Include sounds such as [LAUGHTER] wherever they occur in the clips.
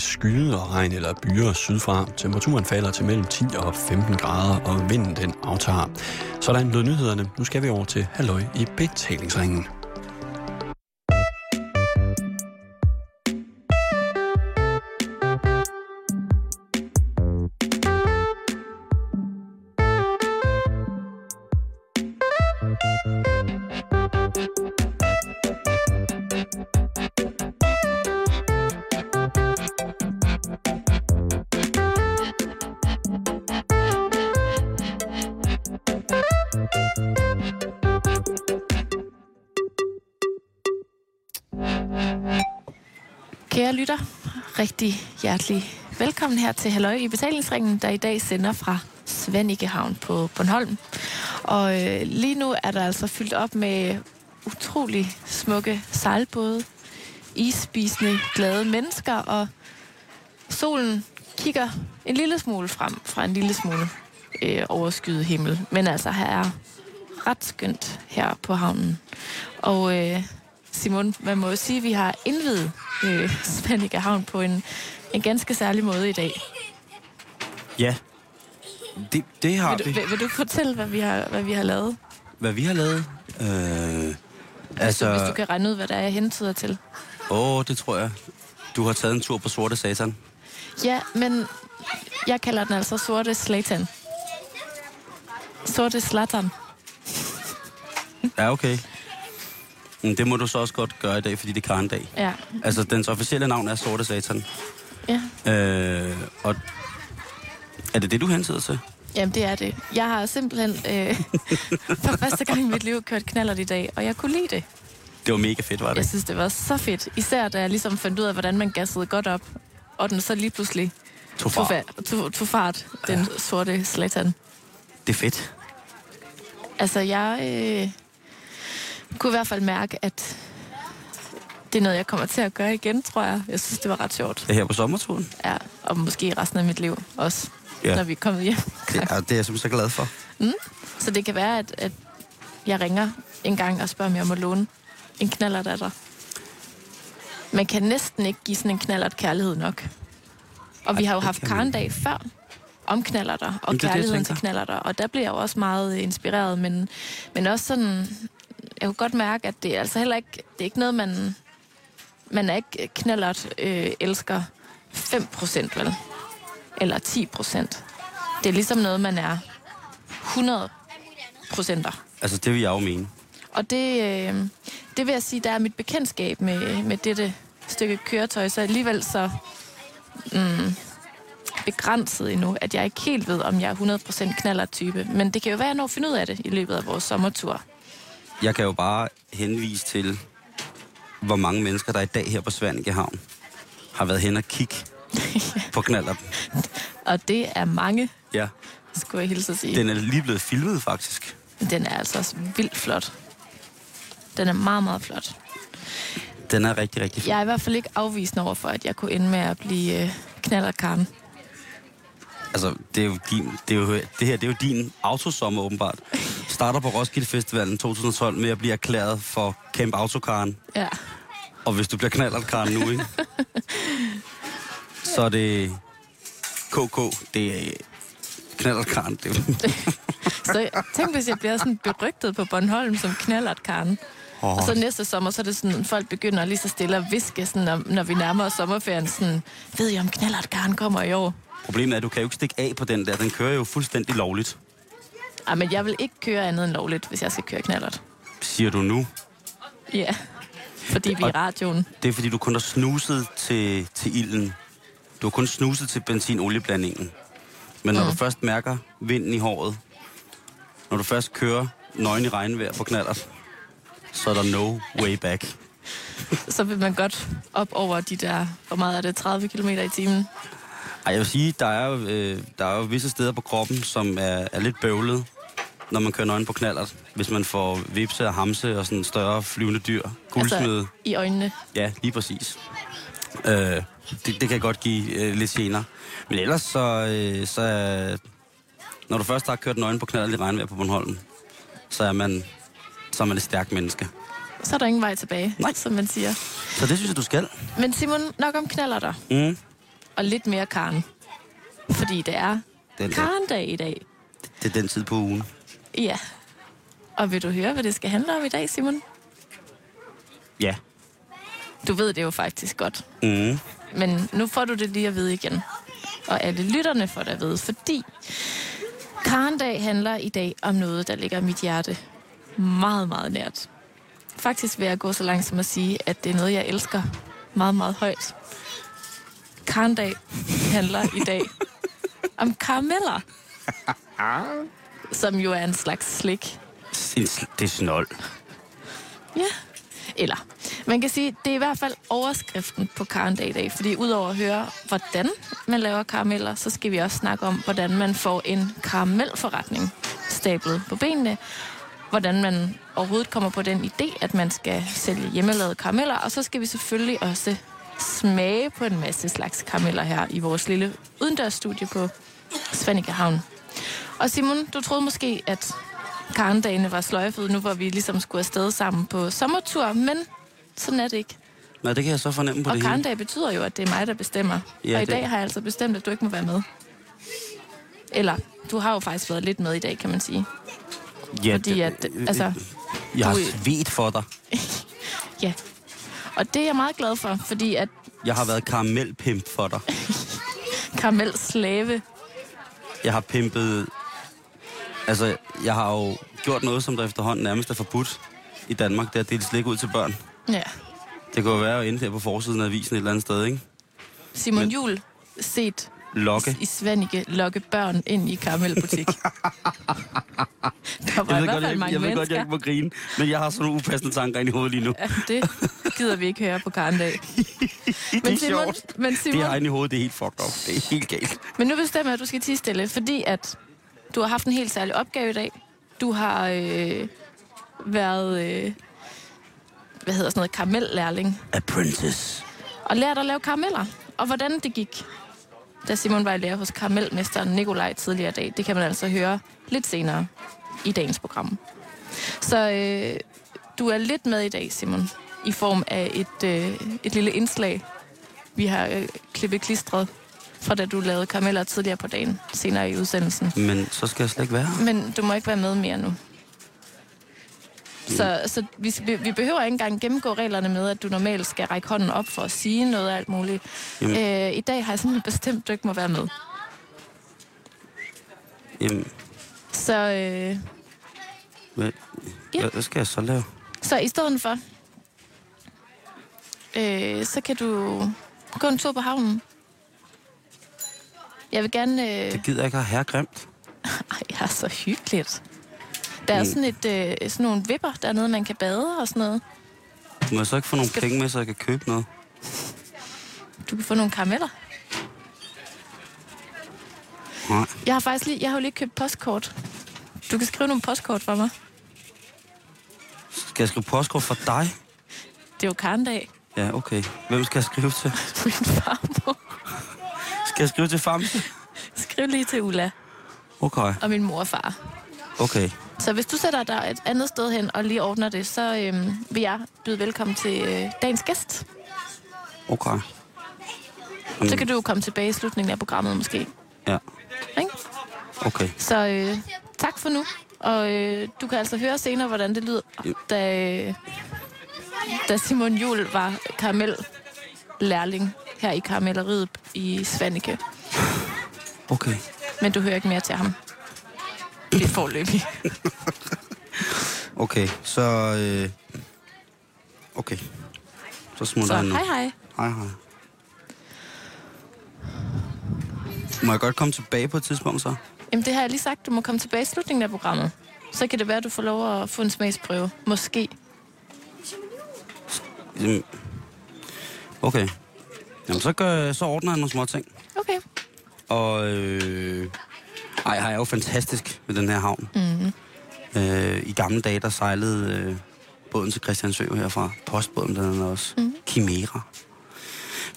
skyde og regn eller byer sydfra. Temperaturen falder til mellem 10 og 15 grader, og vinden den aftager. Sådan lød nyhederne. Nu skal vi over til Halløj i betalingsringen. Hjertelig velkommen her til Halløj i betalingsringen, der i dag sender fra Svanikehavn på Bornholm. Og øh, lige nu er der altså fyldt op med utrolig smukke sejlbåde, isspisende glade mennesker, og solen kigger en lille smule frem fra en lille smule øh, overskyet himmel. Men altså, her er ret skønt her på havnen. Og øh, Simon, man må jo sige, at vi har indvidet øh, Svanike Havn på en, en ganske særlig måde i dag. Ja, det, det har Vil du, vi. vil, vil du fortælle, hvad vi har, hvad vi har lavet? Hvad vi har lavet? Øh, Altså... altså, Hvis du kan regne ud, hvad der er, jeg hentyder til. åh, det tror jeg. Du har taget en tur på Sorte Satan. Ja, men jeg kalder den altså Sorte Slatan. Sorte Slatan. Ja, okay. Men det må du så også godt gøre i dag, fordi det er karndag. Ja. Altså, dens officielle navn er Sorte Satan. Ja. Øh, og er det det, du hentyder til? Jamen, det er det. Jeg har simpelthen øh, [LAUGHS] for første gang i mit liv kørt knallert i dag, og jeg kunne lide det. Det var mega fedt, var Jeg det? synes, det var så fedt. Især da jeg ligesom fandt ud af, hvordan man gassede godt op, og den så lige pludselig Tog tog, far. fa- tog, tog fart, den sorte slatan. Det er fedt. Altså, jeg øh, kunne i hvert fald mærke, at det er noget, jeg kommer til at gøre igen, tror jeg. Jeg synes, det var ret sjovt. Er her på sommerturen. Ja, og måske resten af mit liv også, Ja. ja. når vi er kommet hjem. Det er, det er jeg simpelthen så glad for. Så det kan være, at, at jeg ringer en gang og spørger, om jeg må låne en knallert af dig. Man kan næsten ikke give sådan en knallert kærlighed nok. Og vi Ej, har jo haft Karendag før om knallerter og Jamen, er det, kærligheden til knallerter. Og der bliver jeg jo også meget inspireret, men, men også sådan... Jeg kunne godt mærke, at det er altså heller ikke... Det er ikke noget, man... Man er ikke knallert øh, elsker 5% vel? Eller 10%. Det er ligesom noget, man er 100 procenter. Altså, det vil jeg jo mene. Og det, øh, det vil jeg sige, der er mit bekendtskab med, med dette stykke køretøj, så alligevel så mm, begrænset endnu, at jeg ikke helt ved, om jeg er 100% knaller-type. Men det kan jo være, at jeg når at finde ud af det i løbet af vores sommertur. Jeg kan jo bare henvise til, hvor mange mennesker, der i dag her på Svanike Havn, har været hen og kigge [LAUGHS] på knaller. Og det er mange, Ja, skulle jeg hilse at sige. den er lige blevet filmet, faktisk. Den er altså også vildt flot. Den er meget, meget flot. Den er rigtig, rigtig flot. Jeg er i hvert fald ikke afvisende over for, at jeg kunne ende med at blive øh, knallerkarn. Altså, det er jo din, det, er jo, det her det er jo din autosommer, åbenbart. [LAUGHS] Starter på Roskilde Festivalen 2012 med at blive erklæret for Camp Autokaren. Ja. Og hvis du bliver knallertkaren nu, ikke? så er det KK, det er knallertkaren. Det, [LAUGHS] Så tænk, hvis jeg bliver sådan berygtet på Bornholm som knallert Karen. oh, Og så næste sommer, så er det sådan, folk begynder lige så stille at viske, sådan, når, når vi nærmer os sommerferien, sådan, ved I om knallert Karen kommer i år? Problemet er, at du kan jo ikke stikke af på den der. Den kører jo fuldstændig lovligt, Ej, men jeg vil ikke køre andet end lovligt, hvis jeg skal køre knallert. siger du nu. Ja, fordi vi er i radioen. Det er fordi, du kun har snuset til, til ilden. Du har kun snuset til benzin-olieblandingen. Men når mm. du først mærker vinden i håret, når du først kører nøgen i regnvejr på knallert, så er der no way back. [LAUGHS] Så vil man godt op over de der, hvor meget er det, 30 km i timen? Ej, jeg vil sige, der er øh, der er jo visse steder på kroppen, som er, er lidt bøvlet, når man kører nøgen på knallert. Hvis man får vipse og hamse og sådan større flyvende dyr. Guldsmede. Altså, i øjnene. Ja, lige præcis. Øh, det, det kan godt give øh, lidt gener. Men ellers så, øh, så er, når du først har kørt nøgen på knald i regnvejr på Bornholm, så er man, så er man et stærkt menneske. Så er der ingen vej tilbage, Nej. som man siger. Så det synes jeg, du skal. Men Simon, nok om knaller der. Mm. og lidt mere Karen. Fordi det er Den Karen-dag i dag. det er den tid på ugen. Ja. Og vil du høre, hvad det skal handle om i dag, Simon? Ja. Du ved det jo faktisk godt. Mm. Men nu får du det lige at vide igen. Og alle lytterne får det at vide, fordi Karendag handler i dag om noget, der ligger mit hjerte meget, meget nært. Faktisk vil jeg gå så langt som at sige, at det er noget, jeg elsker meget, meget højt. Karendag handler i dag [LAUGHS] om karameller. Som jo er en slags slik. Det er snold. Ja. Eller, man kan sige, det er i hvert fald overskriften på Karendag i dag, fordi udover at høre, hvordan man laver karameller, så skal vi også snakke om, hvordan man får en karamelforretning stablet på benene, hvordan man overhovedet kommer på den idé, at man skal sælge hjemmelavede karameller, og så skal vi selvfølgelig også smage på en masse slags karameller her i vores lille udendørsstudie på Svanike Havn. Og Simon, du troede måske, at karendagene var sløjfet, nu hvor vi ligesom skulle afsted sammen på sommertur, men sådan er det ikke. Nej, det kan jeg så fornemme på Og det hele. karendag betyder jo, at det er mig, der bestemmer. Ja, og i det- dag har jeg altså bestemt, at du ikke må være med. Eller, du har jo faktisk været lidt med i dag, kan man sige. Ja, fordi at, altså, Jeg har svedt for dig. [LAUGHS] Ja. Og det er jeg meget glad for, fordi at Jeg har været karamelpimp for dig. [LAUGHS] karamel slave, Jeg har pimpet... Altså, jeg har jo gjort noget, som der efterhånden nærmest er forbudt i Danmark. Det er at dele slik ud til børn. ja. Det kunne jo være at ende her på forsiden af avisen et eller andet sted, ikke? Simon Men- Jul set Lokke. i Svanike lokke børn ind i karamelbutik. [LAUGHS] Der var Jeg i ved, hvert godt, jeg, mange jeg ved godt, jeg ikke må grine, men jeg har sådan nogle upassende tanker ind i hovedet lige nu. Ja, det gider vi ikke høre på Karendag. [LAUGHS] det Men er Simon, sjovt. men Det Simon, jeg har inde i hovedet, det er helt fucked up. Det er helt galt. Men nu bestemmer jeg, at du skal tige stille, fordi at du har haft en helt særlig opgave i dag. Du har øh, været, øh, hvad hedder sådan noget, karamellærling, Apprentice. og lært at lave karameller. Og hvordan det gik, da Simon var i lære hos karamelmesteren Nikolaj tidligere i dag, det kan man altså høre lidt senere i dagens program. Så øh, du er lidt med i dag, Simon, i form af et, øh, et lille indslag, vi har øh, klippet klistret fra da du lavede karameller tidligere på dagen, senere i udsendelsen. Men så skal jeg slet ikke være. Men du må ikke være med mere nu. Så, så vi, vi- behøver ikke engang gennemgå reglerne med, at du normalt skal række hånden op for at sige noget og alt muligt. Jamen. Øh, I dag har jeg simpelthen bestemt, at du ikke må være med. Jamen, Så, øh, hvad, Ja. hvad skal jeg så lave? så i stedet for, øh, så kan du gå en tur på havnen. Jeg vil gerne... Øh, Det gider ikke have herregrimt. [LAUGHS] Ej, jeg er så hyggeligt. Der er Mm. sådan, et, øh, sådan nogle vipper dernede, man kan bade og sådan noget. Må jeg så ikke få nogle Skal- penge med, så jeg kan købe noget? Du kan få nogle karameller. Nej. Jeg har faktisk lige, jeg har jo lige købt postkort. Du kan skrive nogle postkort for mig. Skal jeg skrive postkort for dig? Det er jo karndag. Ja, okay. Hvem skal jeg skrive til? [LAUGHS] Min farmor. Skal jeg skrive til Famse? [LAUGHS] Skriv lige til Ulla Okay, og min mor og far. okay. Så hvis du sætter dig et andet sted hen og lige ordner det, så øhm, vil jeg byde velkommen til øh, dagens gæst. Okay. Så kan du jo komme tilbage i slutningen af programmet måske. Ja, Ikke? okay. Så øh, tak for nu. Og øh, du kan altså høre senere, hvordan det lyder, da, øh, da Simon Jul var karamellærling her i karamelleriet i Svanike. Okay. Men du hører ikke mere til ham. Det er forløbig. [LAUGHS] Okay, så... Øh, okay. Så smutter Så han nu. hej hej. Hej, hej. Må jeg godt komme tilbage på et tidspunkt så? Jamen det har jeg lige sagt, du må komme tilbage i slutningen af programmet. Så kan det være, at du får lov at få en smagsprøve. Måske. Okay. Jamen, så, gør, så ordner jeg nogle små ting. Okay. Og øh, ej, her er jo fantastisk ved den her havn. Mm. Øh, I gamle dage, der sejlede øh, båden til Christiansø herfra. Postbåden, den er også. Mm. Chimera.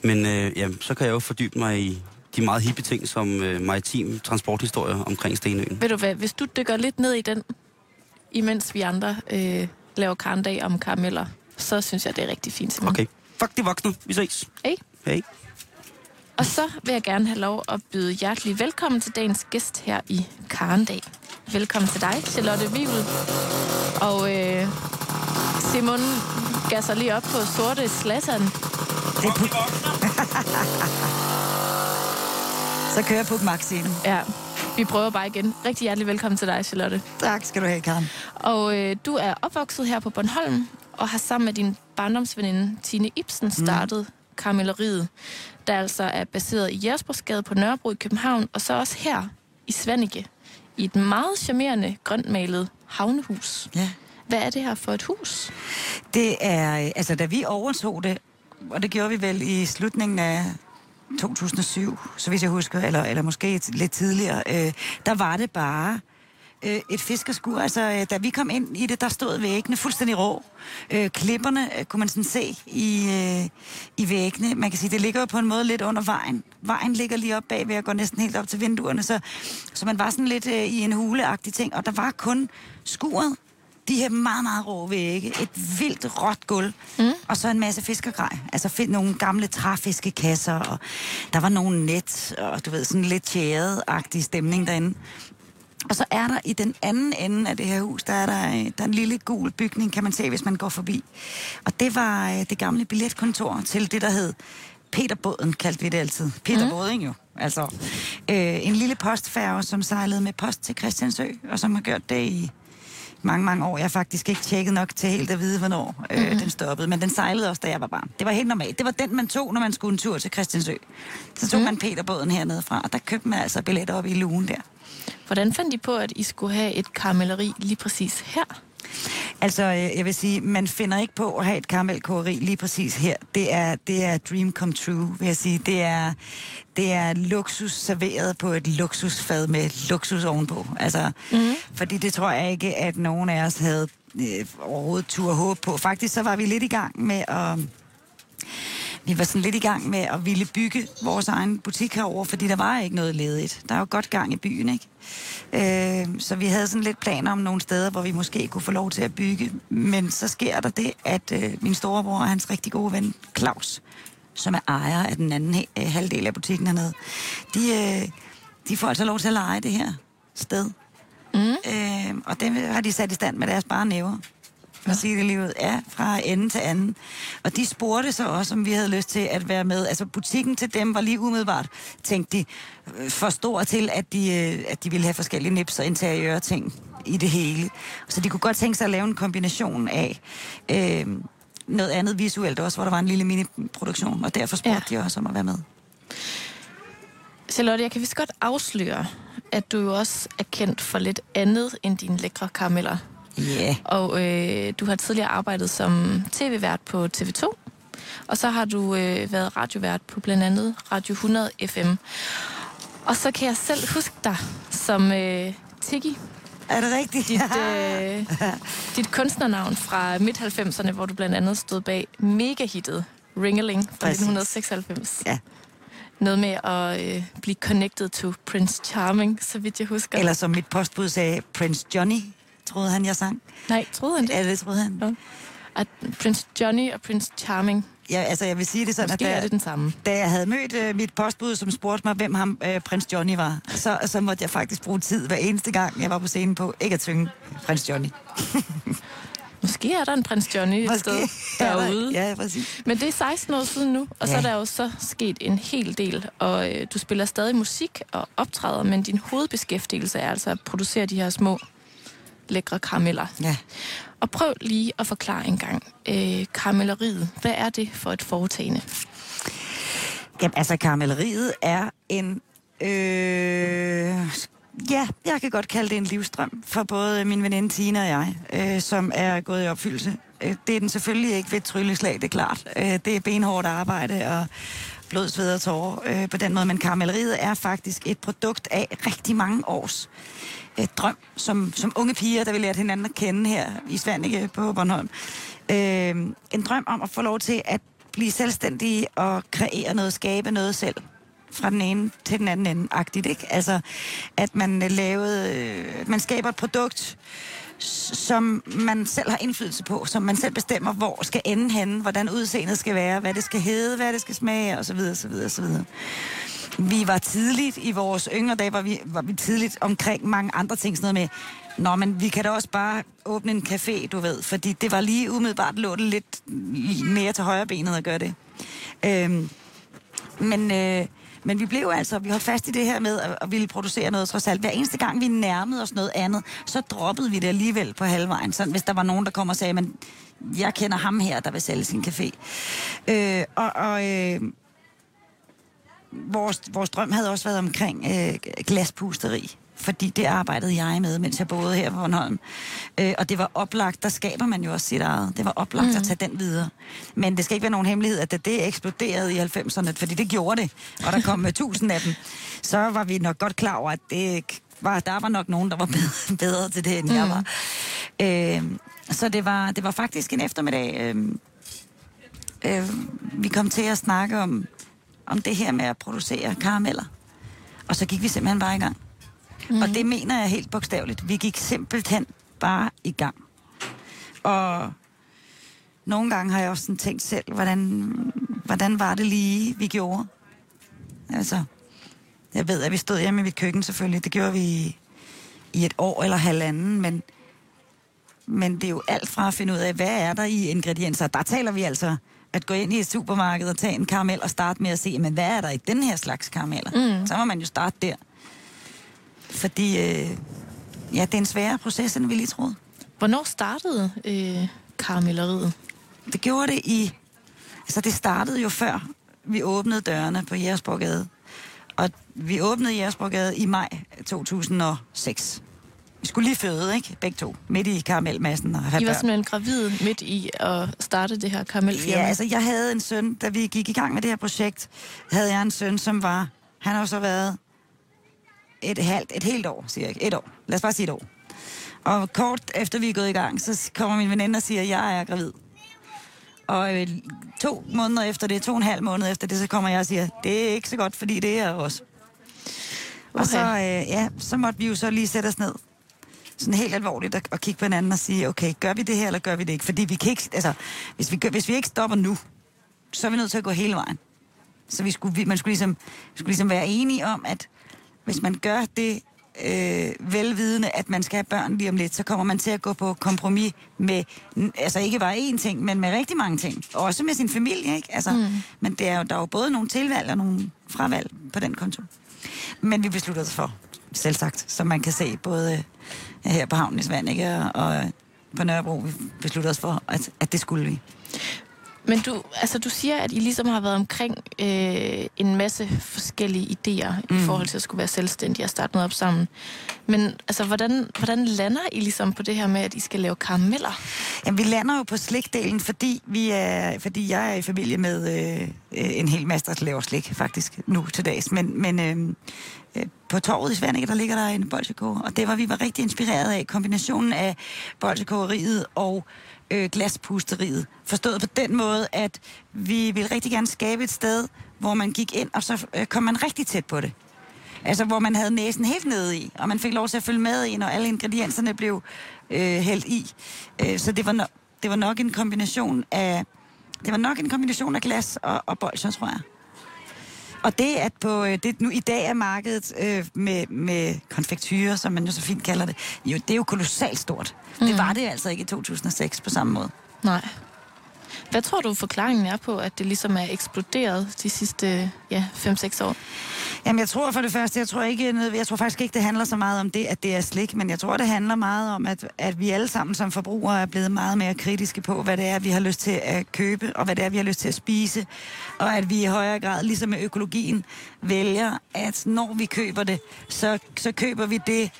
Men øh, jamen, så kan jeg jo fordybe mig i de meget hippe ting, som øh, maritim transporthistorie omkring Stenøen. Ved du hvad, hvis du dykker lidt ned i den, imens vi andre øh, laver karndag om karameller, så synes jeg, det er rigtig fint, Simon. Okay. Fuck de voksne. Vi ses. Hej. Hej. Og så vil jeg gerne have lov at byde hjertelig velkommen til dagens gæst her i Karndag. Velkommen til dig, Charlotte Wivel. Og øh, Simon gasser lige op på sorte slatteren. Det er Puk. Så kører Puk Max scenen. Ja, vi prøver bare igen. Rigtig hjertelig velkommen til dig, Charlotte. Tak skal du have, Karen. Og øh, du er opvokset her på Bornholm, og har sammen med din barndomsveninde Tine Ibsen startet mm. Karmeleriet, der altså er baseret i Jægersborgsgade på Nørrebro i København, og så også her i Svanike, i et meget charmerende grøntmalet havnehus. Ja. Hvad er det her for et hus? Det er, altså da vi overtog det, og det gjorde vi vel i slutningen af 2007, så hvis jeg husker, eller, eller måske lidt tidligere, øh, der var det bare øh, et fiskerskur. Altså, øh, da vi kom ind i det, der stod væggene fuldstændig rå. Øh, klipperne øh, kunne man sådan se i, øh, i væggene. Man kan sige, det ligger jo på en måde lidt under vejen. Vejen ligger lige op bag ved at gå næsten helt op til vinduerne, så, så man var sådan lidt øh, i en huleagtig ting. Og der var kun skuret, de her meget, meget rå vægge, et vildt råt gulv, mm. og så en masse fiskergrej. Altså find nogle gamle træfiskekasser, og der var nogle net, og du ved, sådan lidt tjæret-agtig stemning derinde. Og så er der i den anden ende af det her hus, der er der, øh, der er en lille gul bygning, kan man se, hvis man går forbi. Og det var øh, det gamle billetkontor til det, der hed Peterbåden, kaldte vi det altid. Peterbåden mm. Jo. Altså øh, en lille postfærge, som sejlede med post til Christiansø, og som har gjort det i mange, mange år. Jeg har faktisk ikke tjekket nok til helt at vide, hvornår øh, mm-hmm. den stoppede. Men den sejlede også, da jeg var barn. Det var helt normalt. Det var den, man tog, når man skulle en tur til Christiansø. Så tog mm. man Peterbåden hernede fra, og der købte man altså billetter op i lugen der. Hvordan fandt I på, at I skulle have et karamelleri lige præcis her? Altså, øh, jeg vil sige, man finder ikke på at have et karamelkogeri lige præcis her. Det er, det er dream come true, vil jeg sige. Det er, det er luksus serveret på et luksusfad med luksus ovenpå. Altså, mm-hmm. fordi det tror jeg ikke, at nogen af os havde øh, overhovedet tur håb på. Faktisk så var vi lidt i gang med at vi var sådan lidt i gang med at ville bygge vores egen butik herover, fordi der var ikke noget ledigt. Der er jo godt gang i byen, ikke? Øh, så vi havde sådan lidt planer om nogle steder, hvor vi måske kunne få lov til at bygge. Men så sker der det, at øh, min storebror og hans rigtig gode ven, Claus, som er ejer af den anden øh, halvdel af butikken hernede, de, øh, de får altså lov til at lege det her sted. Mm. Øh, og det har de sat i stand med deres bare næver for at sige det lige ud, ja, fra ende til anden. Og de spurgte så også, om vi havde lyst til at være med. Altså butikken til dem var lige umiddelbart, tænkte de, øh, for stor til, at de, øh, at de ville have forskellige nips og interiøre ting i det hele. Så de kunne godt tænke sig at lave en kombination af øh, noget andet visuelt også, hvor der var en lille mini-produktion, og derfor spurgte ja. de også om at være med. Charlotte, jeg kan vist godt afsløre, at du jo også er kendt for lidt andet end dine lækre karameller. Yeah. Og øh, du har tidligere arbejdet som tv-vært på TV2, og så har du øh, været radiovært på blandt andet Radio 100 FM. Og så kan jeg selv huske dig som øh, Tiggy. Er det rigtigt? Dit, [LAUGHS] øh, dit kunstnernavn fra midt-90'erne, hvor du blandt andet stod bag megahittet Ringeling fra Præcis. 1996. Ja. Noget med at øh, blive connected to Prince Charming, så vidt jeg husker. Eller som mit postbud sagde, Prince Johnny troede han, jeg sang. Nej, troede han det? Ja, det troede han. Ja. At Prince Johnny og Prince Charming Ja, altså jeg vil sige det sådan, Måske at da, er det den samme. da jeg havde mødt øh, mit postbud, som spurgte mig, hvem ham øh, prins Johnny var, så, så måtte jeg faktisk bruge tid hver eneste gang, jeg var på scenen på, ikke at synge prins Johnny. [LAUGHS] Måske er der en prins Johnny et Måske sted er der- derude. Ja, præcis. Men det er 16 år siden nu, og så Ja. er der jo så sket en hel del. Og øh, du spiller stadig musik og optræder, men din hovedbeskæftigelse er altså at producere de her små, lækre karameller. Ja. Og prøv lige at forklare en gang. Øh, karamelleriet, hvad er det for et foretagende? Jamen, altså, karamelleriet er en... Øh, ja, jeg kan godt kalde det en livstrøm for både min veninde Tina og jeg, øh, som er gået i opfyldelse. Øh, det er den selvfølgelig ikke ved et trylleslag, det er klart. Øh, det er benhårdt arbejde og blod, sved og tårer øh, på den måde. Men karamelleriet er faktisk et produkt af rigtig mange års øh, drøm, som, som unge piger, der vi lærte hinanden at kende her i Svanike på Bornholm. Øh, en drøm om at få lov til at blive selvstændige og kreere noget, skabe noget selv fra den ene til den anden ende, agtigt, ikke? Altså, at man øh, lavede, øh, man skaber et produkt, som man selv har indflydelse på, som man selv bestemmer, hvor skal ende henne, hvordan udseendet skal være, hvad det skal hedde, hvad det skal smage, osv. osv., osv. Vi var tidligt i vores yngre dage, var vi, var vi tidligt omkring mange andre ting, sådan noget med, Nå, men vi kan da også bare åbne en café, du ved, fordi det var lige umiddelbart lå det lidt mere til højre benet at gøre det. Øhm, men, øh, men vi blev altså, vi holdt fast i det her med at, at ville producere noget trods alt. Hver eneste gang vi nærmede os noget andet, så droppede vi det alligevel på halvvejen. Sådan, hvis der var nogen, der kom og sagde, men jeg kender ham her, der vil sælge sin café. Øh, og og øh, vores, vores drøm havde også været omkring øh, glaspusteri. Fordi det arbejdede jeg med, mens jeg boede her på Bornholm. Øh, og det var oplagt, der skaber man jo også sit eget. Det var oplagt mm. at tage den videre. Men det skal ikke være nogen hemmelighed, at da det eksploderede i 90'erne, fordi det gjorde det, og der kom [LAUGHS] tusind af dem, så var vi nok godt klar over, at det var, der var nok nogen, der var bedre, [LAUGHS] bedre til det, end mm. jeg var. Øh, så det var, det var faktisk en eftermiddag, øh, øh, vi kom til at snakke om, om det her med at producere karameller. Og så gik vi simpelthen bare i gang. Mm. Og det mener jeg helt bogstaveligt. Vi gik simpelthen bare i gang. Og nogle gange har jeg også sådan tænkt selv, hvordan, hvordan var det lige, vi gjorde? Altså, jeg ved, at vi stod hjemme i mit køkken selvfølgelig. Det gjorde vi i, et år eller halvanden, men, men det er jo alt fra at finde ud af, hvad er der i ingredienser. Der taler vi altså at gå ind i et supermarked og tage en karamel og starte med at se, men hvad er der i den her slags karameller? Mm. Så må man jo starte der. Fordi øh, ja, det er en sværere proces, end vi lige troede. Hvornår startede øh, karamelleriet? Det gjorde det i... Altså, det startede jo før vi åbnede dørene på Jægersborgade. Og vi åbnede Jægersborgade i maj 2006. Vi skulle lige føde, ikke? Begge to. Midt i karamelmassen og have I var børn. simpelthen gravid midt i at starte det her karamelfirma. Ja, altså jeg havde en søn, da vi gik i gang med det her projekt, havde jeg en søn, som var, han har så været et, halvt, et helt år, siger jeg. Et år. Lad os bare sige et år. Og kort efter vi er gået i gang, så kommer min veninde og siger, at jeg er gravid. Og øh, to måneder efter det, to og en halv måned efter det, så kommer jeg og siger, det er ikke så godt, fordi det er også. Okay. Og så, øh, ja, så måtte vi jo så lige sætte os ned sådan helt alvorligt at, at kigge på hinanden og sige, okay, gør vi det her, eller gør vi det ikke? Fordi vi kan ikke, altså, hvis vi, gør, hvis vi ikke stopper nu, så er vi nødt til at gå hele vejen. Så vi skulle, man skulle ligesom, skulle ligesom være enige om, at hvis man gør det øh, velvidende, at man skal have børn lige om lidt, så kommer man til at gå på kompromis med, altså ikke bare én ting, men med rigtig mange ting. Også med sin familie, ikke? Altså, mm. Men det er jo, der er jo både nogle tilvalg og nogle fravalg på den konto. Men vi besluttede os for, selv sagt, som man kan se, både her på havnen i ikke? og, og på Nørrebro, vi besluttede os for, at, at det skulle vi. Men du, altså, du siger, at I ligesom har været omkring øh, en masse forskellige idéer mm. i forhold til at skulle være selvstændige og starte noget op sammen. Men altså, hvordan, hvordan lander I ligesom på det her med, at I skal lave karameller? Jamen, vi lander jo på slikdelen, fordi, vi er, fordi jeg er i familie med øh, en hel masse, der laver slik, faktisk, nu til dags. Men, men øh, øh, på torvet i Svanike, der ligger der en bolsjekog, og det var vi var rigtig inspireret af. Kombinationen af bolsjekogeriet og øh, glaspusteriet. Forstået på den måde, at vi ville rigtig gerne skabe et sted, hvor man gik ind, og så øh, kom man rigtig tæt på det. Altså, hvor man havde næsen helt nede i, og man fik lov til at følge med i, når alle ingredienserne blev øh, hældt i. Øh, så det var, no- det var nok en kombination af... Det var nok en kombination af glas og, og bolcher, tror jeg. Og det, at på, øh, det nu i dag er markedet øh, med, med konfektyrer, som man jo så fint kalder det, jo, det er jo kolossalt stort. Mm. Det var det altså ikke i 2006 på samme måde. Nej. Hvad tror du forklaringen er på, at det ligesom er eksploderet de sidste ja, 5-6 år? Jamen, jeg tror for det første, jeg tror, ikke, jeg tror faktisk ikke, det handler så meget om det, at det er slik, men jeg tror, det handler meget om, at, at vi alle sammen som forbrugere er blevet meget mere kritiske på, hvad det er, vi har lyst til at købe, og hvad det er, vi har lyst til at spise, og at vi i højere grad, ligesom med økologien, vælger, at når vi køber det, så, så køber vi det,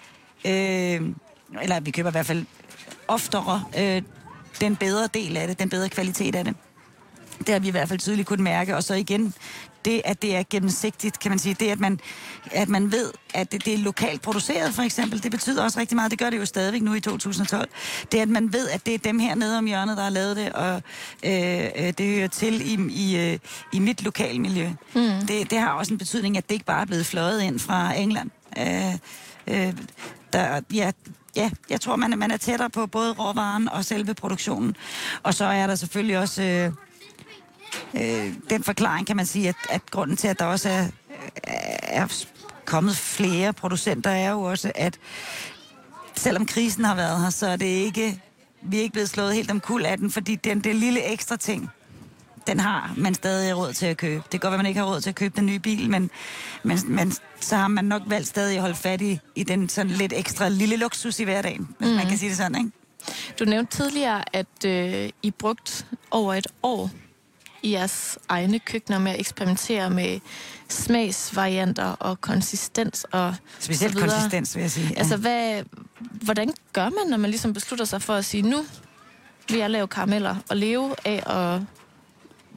øh, eller vi køber i hvert fald oftere øh, den bedre del af det, den bedre kvalitet af det. Det har vi i hvert fald tydeligt kunne mærke. Og så igen, det at det er gennemsigtigt, kan man sige, det at man, at man ved, at det, det er lokalt produceret for eksempel, det betyder også rigtig meget, det gør det jo stadigvæk nu i 2012, det at man ved, at det er dem her nede om hjørnet, der har lavet det, og øh, øh, det hører til i, i, øh, i mit lokalmiljø. Mm. Det, det har også en betydning, at det ikke bare er blevet fløjet ind fra England. Øh, øh, der, ja, ja, jeg tror, man, man er tættere på både råvaren og selve produktionen. Og så er der selvfølgelig også øh, øh, den forklaring, kan man sige, at, at grunden til, at der også er, er kommet flere producenter, er jo også, at selvom krisen har været her, så er det ikke, vi er ikke blevet slået helt om kul af den, fordi den, det lille ekstra ting, den har man stadig råd til at købe. Det kan godt være, man ikke har råd til at købe den nye bil, men, men, men så har man nok valgt stadig at holde fat i, i den sådan lidt ekstra lille luksus i hverdagen, hvis mm. man kan sige det sådan, ikke? Du nævnte tidligere, at øh, I brugt over et år i jeres egne køkkener med at eksperimentere med smagsvarianter og konsistens og Specielt så videre. konsistens, vil jeg sige. Ja. Altså, hvad, hvordan gør man, når man ligesom beslutter sig for at sige, nu vil jeg lave karameller og leve af at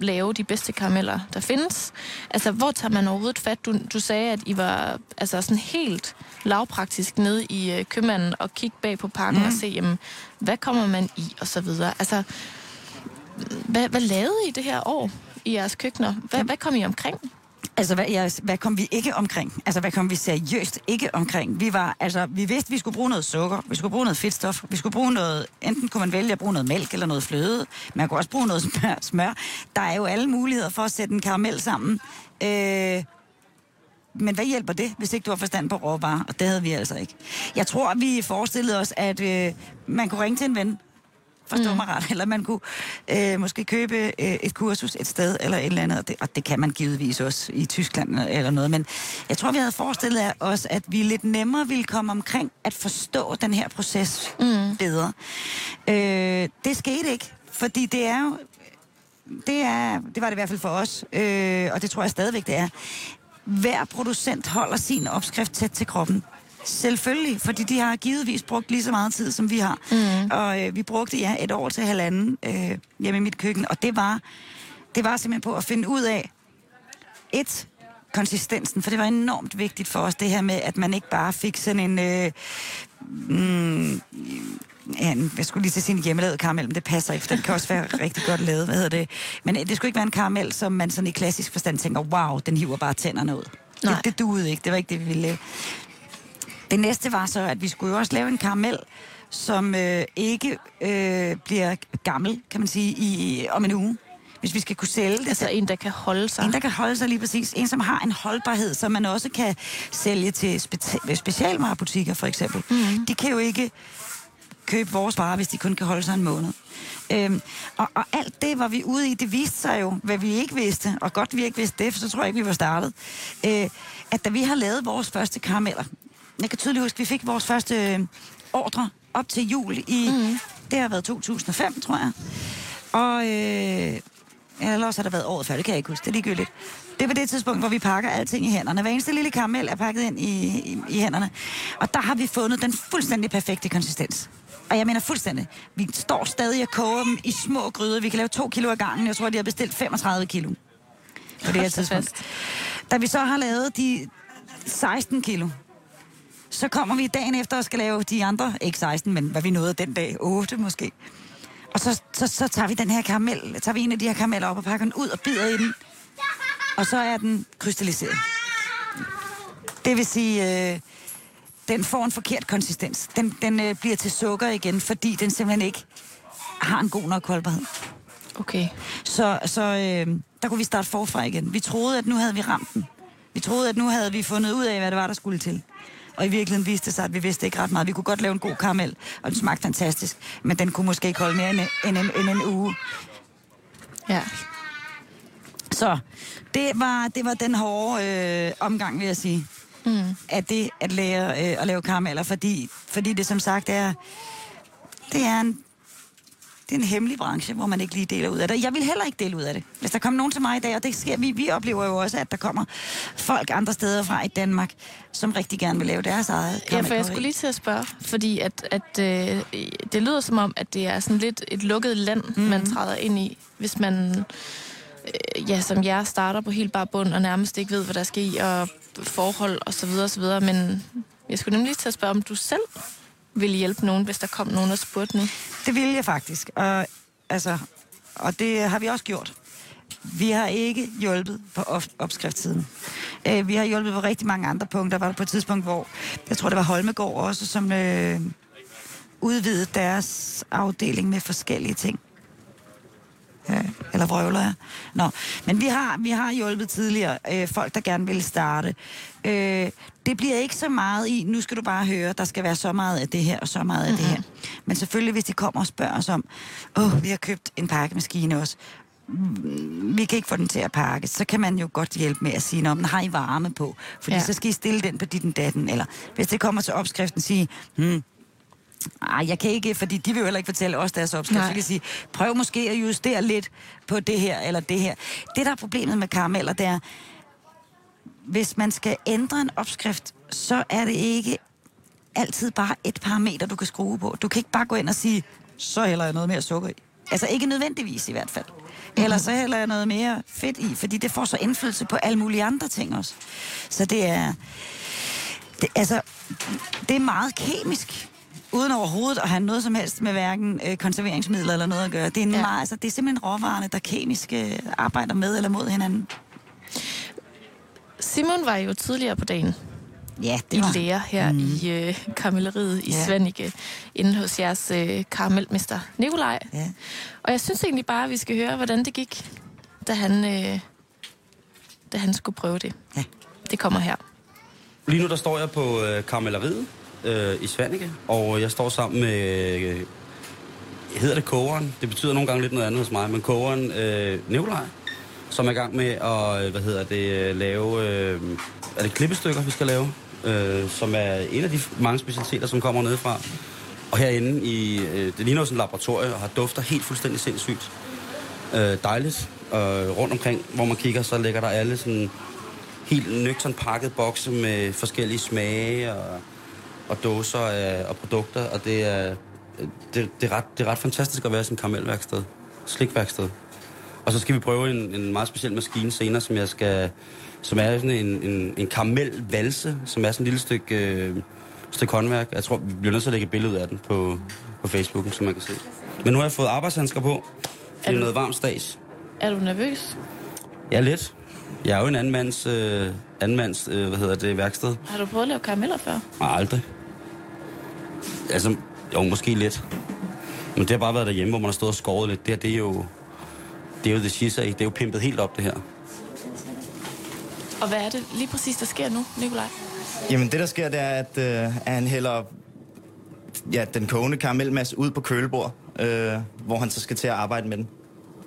lave de bedste karameller, der findes. Altså, hvor tager man overhovedet fat? Du, du sagde, at I var altså, sådan helt lavpraktisk nede i øh, købmanden og kigge bag på pakken mm. og se, jamen, hvad kommer man i, og så videre. Altså, hvad, hvad lavede I det her år i jeres køkkener? Hvad, hvad kom I omkring? Altså, hvad, ja, hvad kom vi ikke omkring? Altså, hvad kom vi seriøst ikke omkring? Vi var, altså, vi vidste, vi skulle bruge noget sukker, vi skulle bruge noget fedtstof, vi skulle bruge noget, enten kunne man vælge at bruge noget mælk eller noget fløde, man kunne også bruge noget [LAUGHS] smør. smør. Der er jo alle muligheder for at sætte en karamel sammen. Øh, men hvad hjælper det, hvis ikke du har forstand på råvarer? Og det havde vi altså ikke. Jeg tror, vi forestillede os, at øh, man kunne ringe til en ven, forstå mm. mig ret, eller man kunne øh, måske købe øh, et kursus et sted, eller et eller andet, og det, og det kan man givetvis også i Tyskland eller noget, men jeg tror, vi havde forestillet os, at vi lidt nemmere ville komme omkring at forstå den her proces mm. bedre. Øh, det skete ikke, fordi det er jo det, er, det var det i hvert fald for os, øh, og det tror jeg stadigvæk, det er. Hver producent holder sin opskrift tæt til kroppen. Selvfølgelig, fordi de har givetvis brugt lige så meget tid, som vi har. Mm. Og øh, vi brugte ja et år til halvanden øh, hjemme i mit køkken, og det var, det var simpelthen på at finde ud af, et, konsistensen, for det var enormt vigtigt for os, det her med, at man ikke bare fik sådan en... Øh, mm, ja, jeg skulle lige til sin hjemmelavet karamel, men det passer ikke, for den kan også være [LAUGHS] rigtig godt lavet. Hvad hedder det? Men det skulle ikke være en karamel, som man sådan i klassisk forstand tænker, wow, den hiver bare tænderne ud. Nej. Det, det duede ikke, det var ikke det, vi ville. Det næste var så, at vi skulle jo også lave en karamel, som øh, ikke øh, bliver gammel, kan man sige, i, om en uge. Hvis vi skal kunne sælge det. Altså en, der kan holde sig. En, der kan holde sig lige præcis. En, som har en holdbarhed, som man også kan sælge til spe- specialvarebutikker, for eksempel. Mm. De kan jo ikke købe vores varer, hvis de kun kan holde sig en måned. Øhm, og, og alt det var vi ude i, det viste sig jo, hvad vi ikke vidste, og godt vi ikke vidste det, for så tror jeg ikke, vi var startet, øh, at da vi har lavet vores første karameller, jeg kan tydeligt huske, at vi fik vores første øh, ordre op til jul i, mm. det har været 2005, tror jeg. Og, øh, eller også har det været året før, det kan jeg ikke huske, det er ligegyldigt. Det var det tidspunkt, hvor vi pakker alting i hænderne. Hver eneste lille karamel er pakket ind i, i, i hænderne. Og der har vi fundet den fuldstændig perfekte konsistens. Og jeg mener fuldstændig. Vi står stadig og koger dem i små gryder. Vi kan lave to kilo ad gangen. Jeg tror, de har bestilt 35 kilo. På det her tidspunkt. Da vi så har lavet de 16 kilo, så kommer vi dagen efter og skal lave de andre, ikke 16, men hvad vi nåede den dag, 8 måske. Og så, så, så tager vi den her karamel, tager vi en af de her karameller op og pakker den ud og bider i den. Og så er den krystalliseret. Det vil sige, øh, den får en forkert konsistens. Den, den øh, bliver til sukker igen, fordi den simpelthen ikke har en god nok holdbarhed. Okay. Så, så øh, der kunne vi starte forfra igen. Vi troede, at nu havde vi ramt den. Vi troede, at nu havde vi fundet ud af, hvad det var, der skulle til. Og i virkeligheden viste det sig, at vi vidste ikke ret meget. Vi kunne godt lave en god karamel, og den smagte fantastisk. Men den kunne måske ikke holde mere end en, end en, en uge. Ja. Så det var, det var den hårde øh, omgang, vil jeg sige. Mm. At det at lære øh, at lave karameller, fordi, fordi det som sagt er, det er en det er en hemmelig branche, hvor man ikke lige deler ud af det. Jeg vil heller ikke dele ud af det. Hvis der kommer nogen til mig i dag, og det sker, vi, vi oplever jo også, at der kommer folk andre steder fra i Danmark, som rigtig gerne vil lave deres eget Ja, for jeg skulle lige til at spørge, fordi at, at øh, det lyder som om, at det er sådan lidt et lukket land, mm-hmm. man træder ind i, hvis man øh, ja, som jeg starter på helt bare bund og nærmest ikke ved, hvad der skal i, og forhold og så videre og så videre. Men jeg skulle nemlig lige til at spørge, om du selv ville hjælpe nogen, hvis der kom nogen og spurgte nu? Det ville jeg faktisk. Og, altså, og det har vi også gjort. Vi har ikke hjulpet på opskriftssiden. Øh, vi har hjulpet på rigtig mange andre punkter. Der var på et tidspunkt, hvor jeg tror, det var Holmegård også, som, øh, udvidede deres afdeling med forskellige ting. Ja, eller vrøvler jeg? Nå, men vi har, vi har hjulpet tidligere øh, folk, der gerne vil starte. Øh, det bliver ikke så meget i, nu skal du bare høre, der skal være så meget af det her og så meget af mm-hmm. det her. Men selvfølgelig, hvis de kommer og spørger os om, åh, vi har købt en pakkemaskine også, vi kan ikke få den til at pakke, så kan man jo godt hjælpe med at sige, om har I varme på, fordi ja. så skal I stille den på dit datten, eller hvis det kommer til opskriften, sige, hmm, ej, jeg kan ikke, fordi de vil jo heller ikke fortælle os deres opskrift. Så kan sige, prøv måske at justere lidt på det her eller det her. Det, der er problemet med karameller, det er, hvis man skal ændre en opskrift, så er det ikke altid bare et parameter, du kan skrue på. Du kan ikke bare gå ind og sige, så hælder jeg noget mere sukker i. Altså ikke nødvendigvis i hvert fald. Mm-hmm. Eller så hælder jeg noget mere fedt i, fordi det får så indflydelse på alle mulige andre ting også. Så det er... Det, altså, det er meget kemisk uden overhovedet at have noget som helst med hverken øh, konserveringsmidler eller noget at gøre. Det er, en ja. meget, altså, det er simpelthen råvarerne, der kemisk øh, arbejder med eller mod hinanden. Simon var jo tidligere på dagen ja, det var. i lære her mm. i øh, karamelleriet i ja. Svanike, inde hos jeres øh, karamelmester Nikolaj. Ja. Og jeg synes egentlig bare, at vi skal høre, hvordan det gik, da han, øh, da han skulle prøve det. Ja. Det kommer her. Lige nu der står jeg på øh, karamelleriet øh, i Svanike, og jeg står sammen med, øh, hedder det kogeren? Det betyder nogle gange lidt noget andet hos mig, men kogeren øh, Nikolaj, som er i gang med at, øh, hvad hedder det, øh, lave, øh, er det klippestykker, vi skal lave? Øh, som er en af de mange specialiteter, som kommer nedefra. Og herinde i, øh, det ligner sådan en laboratorium, og har dufter helt fuldstændig sindssygt. Øh, dejligt. Og rundt omkring, hvor man kigger, så ligger der alle sådan helt nøgtern pakket bokse med forskellige smage og og dåser af, og produkter, og det er, det, det, er ret, det er ret fantastisk at være sådan et karamelværksted, slikværksted. Og så skal vi prøve en, en meget speciel maskine senere, som jeg skal, som er sådan en, en, en karamelvalse, som er sådan et lille stykke, øh, stykke håndværk. Jeg tror, vi bliver nødt til at lægge et billede af den på, på Facebook, som man kan se. Men nu har jeg fået arbejdshandsker på. Det er, er noget varmt stas. Er du nervøs? Ja, lidt. Jeg er jo en anden mands, øh, anden mands øh, hvad hedder det, værksted. Har du prøvet at lave karameller før? Nej, aldrig. Altså, jo, måske lidt. Men det har bare været derhjemme, hvor man har stået og skåret lidt. Det her, det er jo... Det er jo det shiza Det er jo pimpet helt op, det her. Og hvad er det lige præcis, der sker nu, Nikolaj? Jamen, det der sker, det er, at, øh, at han hælder ja, den kogende karamelmasse ud på kølebord, øh, hvor han så skal til at arbejde med den.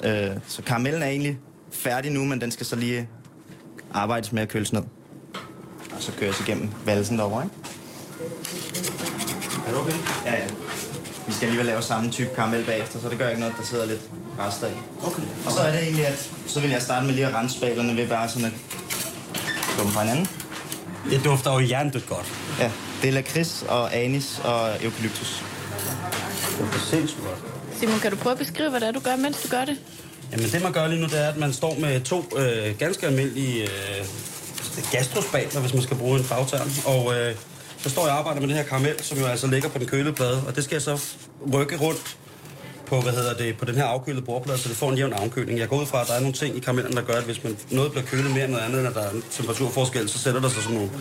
Øh, så karamellen er egentlig færdig nu, men den skal så lige arbejdes med at køles ned. Og så køres igennem valsen derovre, ikke? Er du okay? Ja, ja. Vi skal alligevel lave samme type karamel bagefter, så det gør ikke noget, der sidder lidt rester i. Okay. Og så er det egentlig, at så vil jeg starte med lige at rense spalerne ved bare sådan at komme fra hinanden. Det dufter jo hjernedødt godt. Ja, det er lakrids og anis og eukalyptus. Det er sindssygt godt. Simon, kan du prøve at beskrive, hvad det er, du gør, mens du gør det? Jamen det man gør lige nu, det er, at man står med to øh, ganske almindelige øh, gastrospatler, hvis man skal bruge en fagterm. Og øh, så står jeg og arbejder med det her karamel, som jo altså ligger på den kølede plade, og det skal jeg så rykke rundt på, hvad hedder det, på den her afkølede bordplade, så det får en jævn afkøling. Jeg går ud fra, at der er nogle ting i karamellen, der gør, at hvis man noget bliver kølet mere end noget andet, at der er en temperaturforskel, så sætter der sig sådan nogle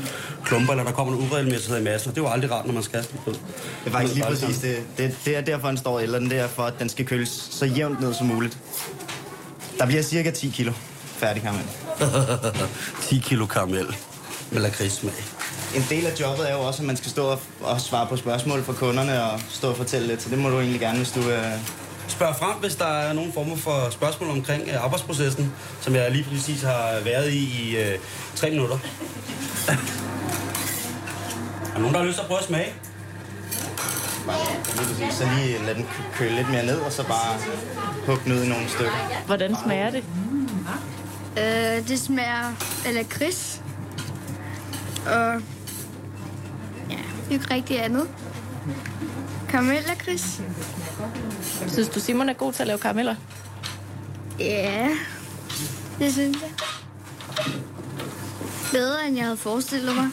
klumper, eller der kommer en uregelmæssighed i massen. Det er jo aldrig rart, når man skal. Det er faktisk lige præcis det. det. Det er derfor, den står eller den der for, at den skal køles så jævnt ned som muligt. Der bliver cirka 10 kilo færdig karamel. [LAUGHS] 10 kilo karamel med lakridssmag. En del af jobbet er jo også, at man skal stå og, svare på spørgsmål fra kunderne og stå og fortælle lidt, så det må du egentlig gerne, hvis du... Øh... Spørg frem, hvis der er nogen former for spørgsmål omkring øh, arbejdsprocessen, som jeg lige præcis har været i i øh, tre minutter. er der nogen, der har lyst til at prøve at smage? Lige Så lige lad den køle lidt mere ned, og så bare hugge den ud i nogle stykker. Hvordan smager det? Øh, det smager af lakrids. Og ikke rigtig andet. Karamel lakrids. Synes du, Simon er god til at lave karameller? Ja, det synes jeg. Bedre, end jeg havde forestillet mig.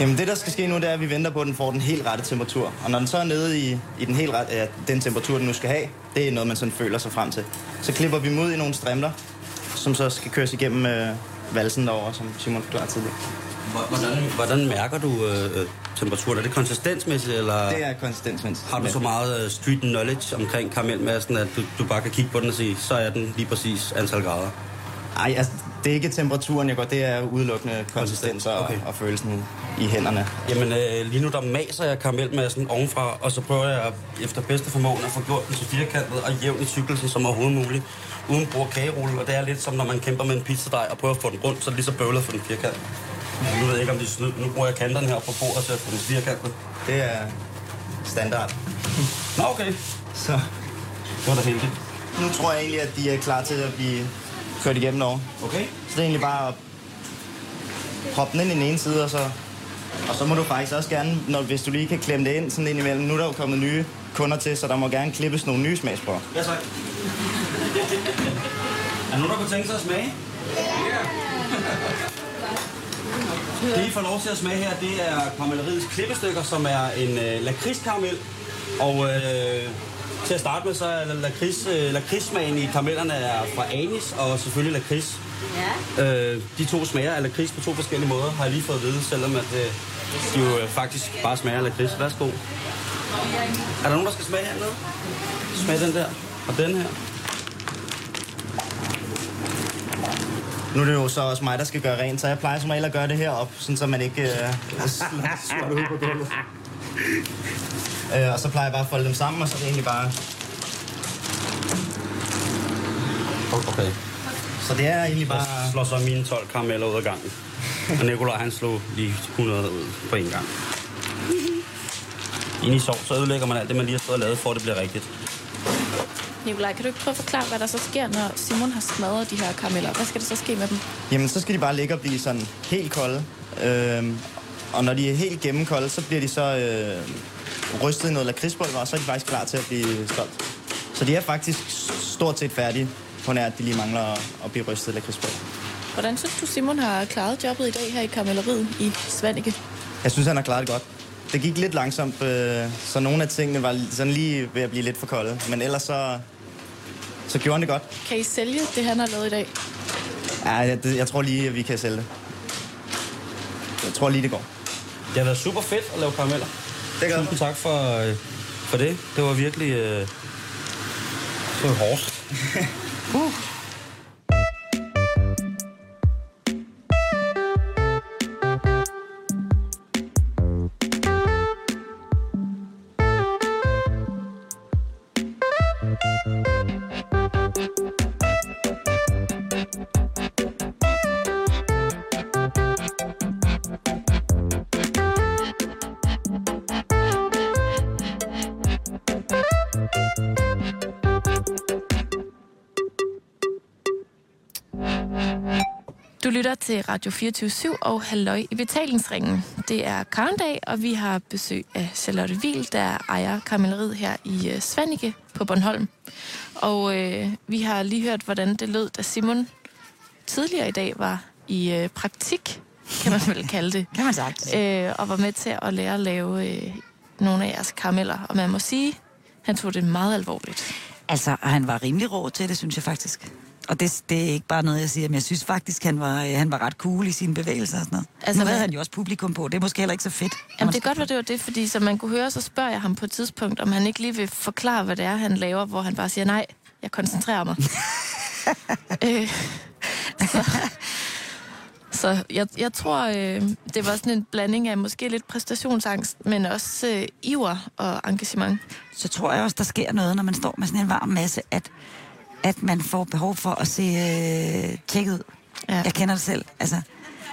Jamen det, der skal ske nu, det er, at vi venter på, at den får den helt rette temperatur. Og når den så er nede i, i den helt rette, ja, den temperatur, den nu skal have, det er noget, man sådan føler sig frem til. Så klipper vi dem ud i nogle strimler, som så skal køres igennem øh, valsen derovre, som Simon forklarede tidligere. Hvordan, hvordan mærker du øh, temperaturen? Er det konsistensmæssigt, eller Det er konsistensmæssigt. har du så meget øh, street knowledge omkring karamelmassen, at du, du bare kan kigge på den og sige, så er den lige præcis antal grader? Nej, altså, det er ikke temperaturen, jeg går. Det er udelukkende konsistens og, Okay. okay. og følelsen i hænderne. Jamen, øh, lige nu der maser jeg karamelmassen ovenfra, og så prøver jeg efter bedste formåen at få gjort den så firkantet og jævn i cykkelsen som overhovedet muligt, uden brug af kagerulle. Og det er lidt som når man kæmper med en pizzadej og prøver at få den rundt, så er det lige så bøvlet få den firkantet. Nu ved jeg ikke, om de er snyd. Nu bruger jeg kanterne her på bordet til at få den firkantet. Det er standard. Nå, okay. Så Det var da heldigt. nu tror jeg egentlig, at de er klar til at blive kørt igennem over. Okay. Så det er egentlig bare at proppe den ind i den ene side, og så, og så må du faktisk også gerne, når, hvis du lige kan klemme det ind sådan ind imellem. Nu er der jo kommet nye kunder til, så der må gerne klippes nogle nye smagsprøver. Ja, tak. Er nogen, der kunne tænke sig at smage? Det, I får lov til at smage her, det er karamelleriets klippestykker, som er en øh, lakridskaramel. Og øh, til at starte med, så er lakrids, øh, lakridssmagen i karamellerne er fra anis og selvfølgelig lakrids. Ja. Øh, de to smager af lakrids på to forskellige måder, har jeg lige fået at vide, selvom at, øh, de jo øh, faktisk bare smager af lakrids. Værsgo. Er der nogen, der skal smage hernede? Smag den der. Og den her. Nu er det jo så også mig, der skal gøre rent, så jeg plejer som regel at gøre det herop, sådan så man ikke øh, slår det ud på gulvet. Øh, og så plejer jeg bare at folde dem sammen, og så er det egentlig bare... Okay. Så det er egentlig Jeg bare... slår så mine 12 karameller ud af gangen. Og Nikolaj, han slog lige 100 ud på en gang. Inden i sov, så ødelægger man alt det, man lige har stået og lavet, for at det bliver rigtigt. Nikolaj, kan du ikke prøve at forklare, hvad der så sker, når Simon har smadret de her karameller? Hvad skal der så ske med dem? Jamen, så skal de bare ligge og blive sådan helt kolde. Øhm, og når de er helt gennemkolde, så bliver de så øh, rystet i noget lakridspulver, og så er de faktisk klar til at blive stolt. Så de er faktisk stort set færdige, på nær at de lige mangler at, at blive rystet i lakridspulver. Hvordan synes du, Simon har klaret jobbet i dag her i karamelleriet i Svanike? Jeg synes, han har klaret det godt. Det gik lidt langsomt, øh, så nogle af tingene var sådan lige ved at blive lidt for kolde. Men ellers så, så gjorde han det godt. Kan I sælge det, han har lavet i dag? Ja, jeg, det, jeg tror lige, at vi kan sælge det. Jeg tror lige, det går. Det har været super fedt at lave karameller. Det gør Tusind tak for, øh, for det. Det var virkelig... Øh, det var hårdt. [LAUGHS] Du lytter til Radio 24 og Halløj i betalingsringen. Det er Karndag, og vi har besøg af Charlotte Wiel, der ejer karamelleriet her i uh, Svanike på Bornholm. Og øh, vi har lige hørt, hvordan det lød, da Simon tidligere i dag var i øh, praktik, kan man vel kalde det. [LAUGHS] Kan man sagt. øh, og var med til at lære at lave øh, nogle af jeres karameller. Og man må sige, han tog det meget alvorligt. Altså, han var rimelig rå til det, synes jeg faktisk. Og det, det er ikke bare noget, jeg siger, men jeg synes faktisk, han var, øh, han var ret cool i sine bevægelser og sådan noget. Altså, nu havde hvad- han jo også publikum på. Det er måske heller ikke så fedt. Jamen, det kan godt være, det var det, fordi som man kunne høre, så spørger jeg ham på et tidspunkt, om han ikke lige vil forklare, hvad det er, han laver, hvor han bare siger, nej, jeg koncentrerer mig. [LAUGHS] øh, så så jeg, jeg tror, øh, det var sådan en blanding af måske lidt præstationsangst, men også øh, iver og engagement. så tror jeg også, der sker noget, når man står med sådan en varm masse, at, at man får behov for at se øh, tjekket ud. Ja. Jeg kender det selv. Altså,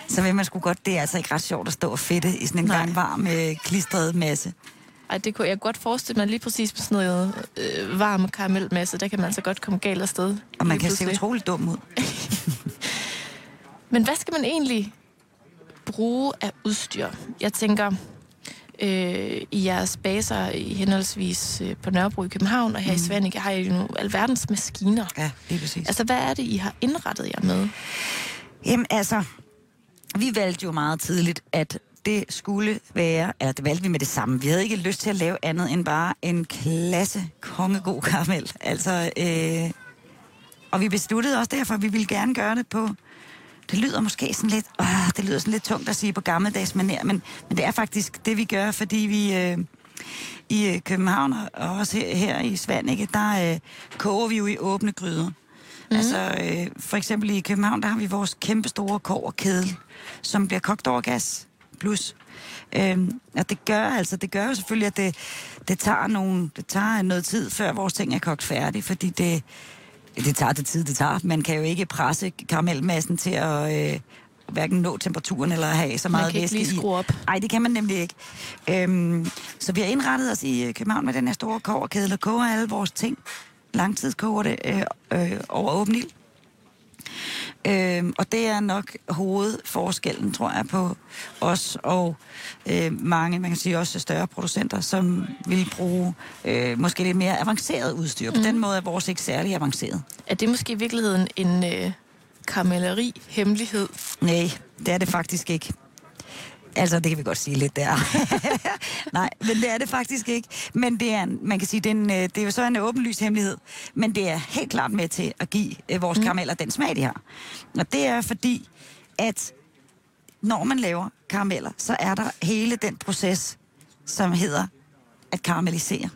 så vil man sgu godt, det er altså ikke ret sjovt at stå og fedte i sådan en Nej. gang varm, øh, klistret masse. Ej, det kunne jeg godt forestille mig lige præcis på sådan noget øh, varm karamelmasse. Der kan man så godt komme galt afsted. Og man kan se pludselig. utroligt dum ud. [LAUGHS] Men hvad skal man egentlig bruge af udstyr? Jeg tænker, øh, i jeres baser i henholdsvis øh, på Nørrebro i København og her mm. i Svanike, har I jo alverdens maskiner. Ja, lige præcis. Altså, hvad er det, I har indrettet jer med? Jamen altså, vi valgte jo meget tidligt, at det skulle være, eller det valgte vi med det samme. Vi havde ikke lyst til at lave andet end bare en klasse kongegod karamel. Altså, øh, og vi besluttede også derfor, at vi ville gerne gøre det på det lyder måske sådan lidt, åh, det lyder sådan lidt tungt at sige på gammeldags manér, men, men det er faktisk det, vi gør, fordi vi øh, i øh, København og også her, her i Svanike, der øh, koger vi jo i åbne gryder. Mm. Altså, øh, for eksempel i København, der har vi vores kæmpe store koverkedel, som bliver kogt over gas plus. Øhm, og det gør altså, det gør jo selvfølgelig, at det, det, tager nogle, det tager noget tid, før vores ting er kogt færdig, fordi det, det tager det tid, det tager. Man kan jo ikke presse karamelmassen til at øh, hverken nå temperaturen eller have så Man meget kan ikke væske lige skrue op. Nej, det kan man nemlig ikke. Øhm, så vi har indrettet os i øh, København med den her store koverkedel og koger alle vores ting. Langtidskoger det øh, øh, over åben ild. Øhm, og det er nok hovedforskellen, tror jeg, på os og øh, mange, man kan sige også større producenter, som vil bruge øh, måske lidt mere avanceret udstyr. På den måde er vores ikke særlig avanceret. Er det måske i virkeligheden en øh, karamelleri-hemmelighed? Nej, det er det faktisk ikke. Altså, det kan vi godt sige lidt der. [LAUGHS] Nej, men det er det faktisk ikke. Men det er, en, man kan sige, det er, en, øh, det er jo så en åbenlyst hemmelighed. Men det er helt klart med til at give øh, vores karameller den smag, de har. Og det er fordi, at når man laver karameller, så er der hele den proces, som hedder at karamellisere.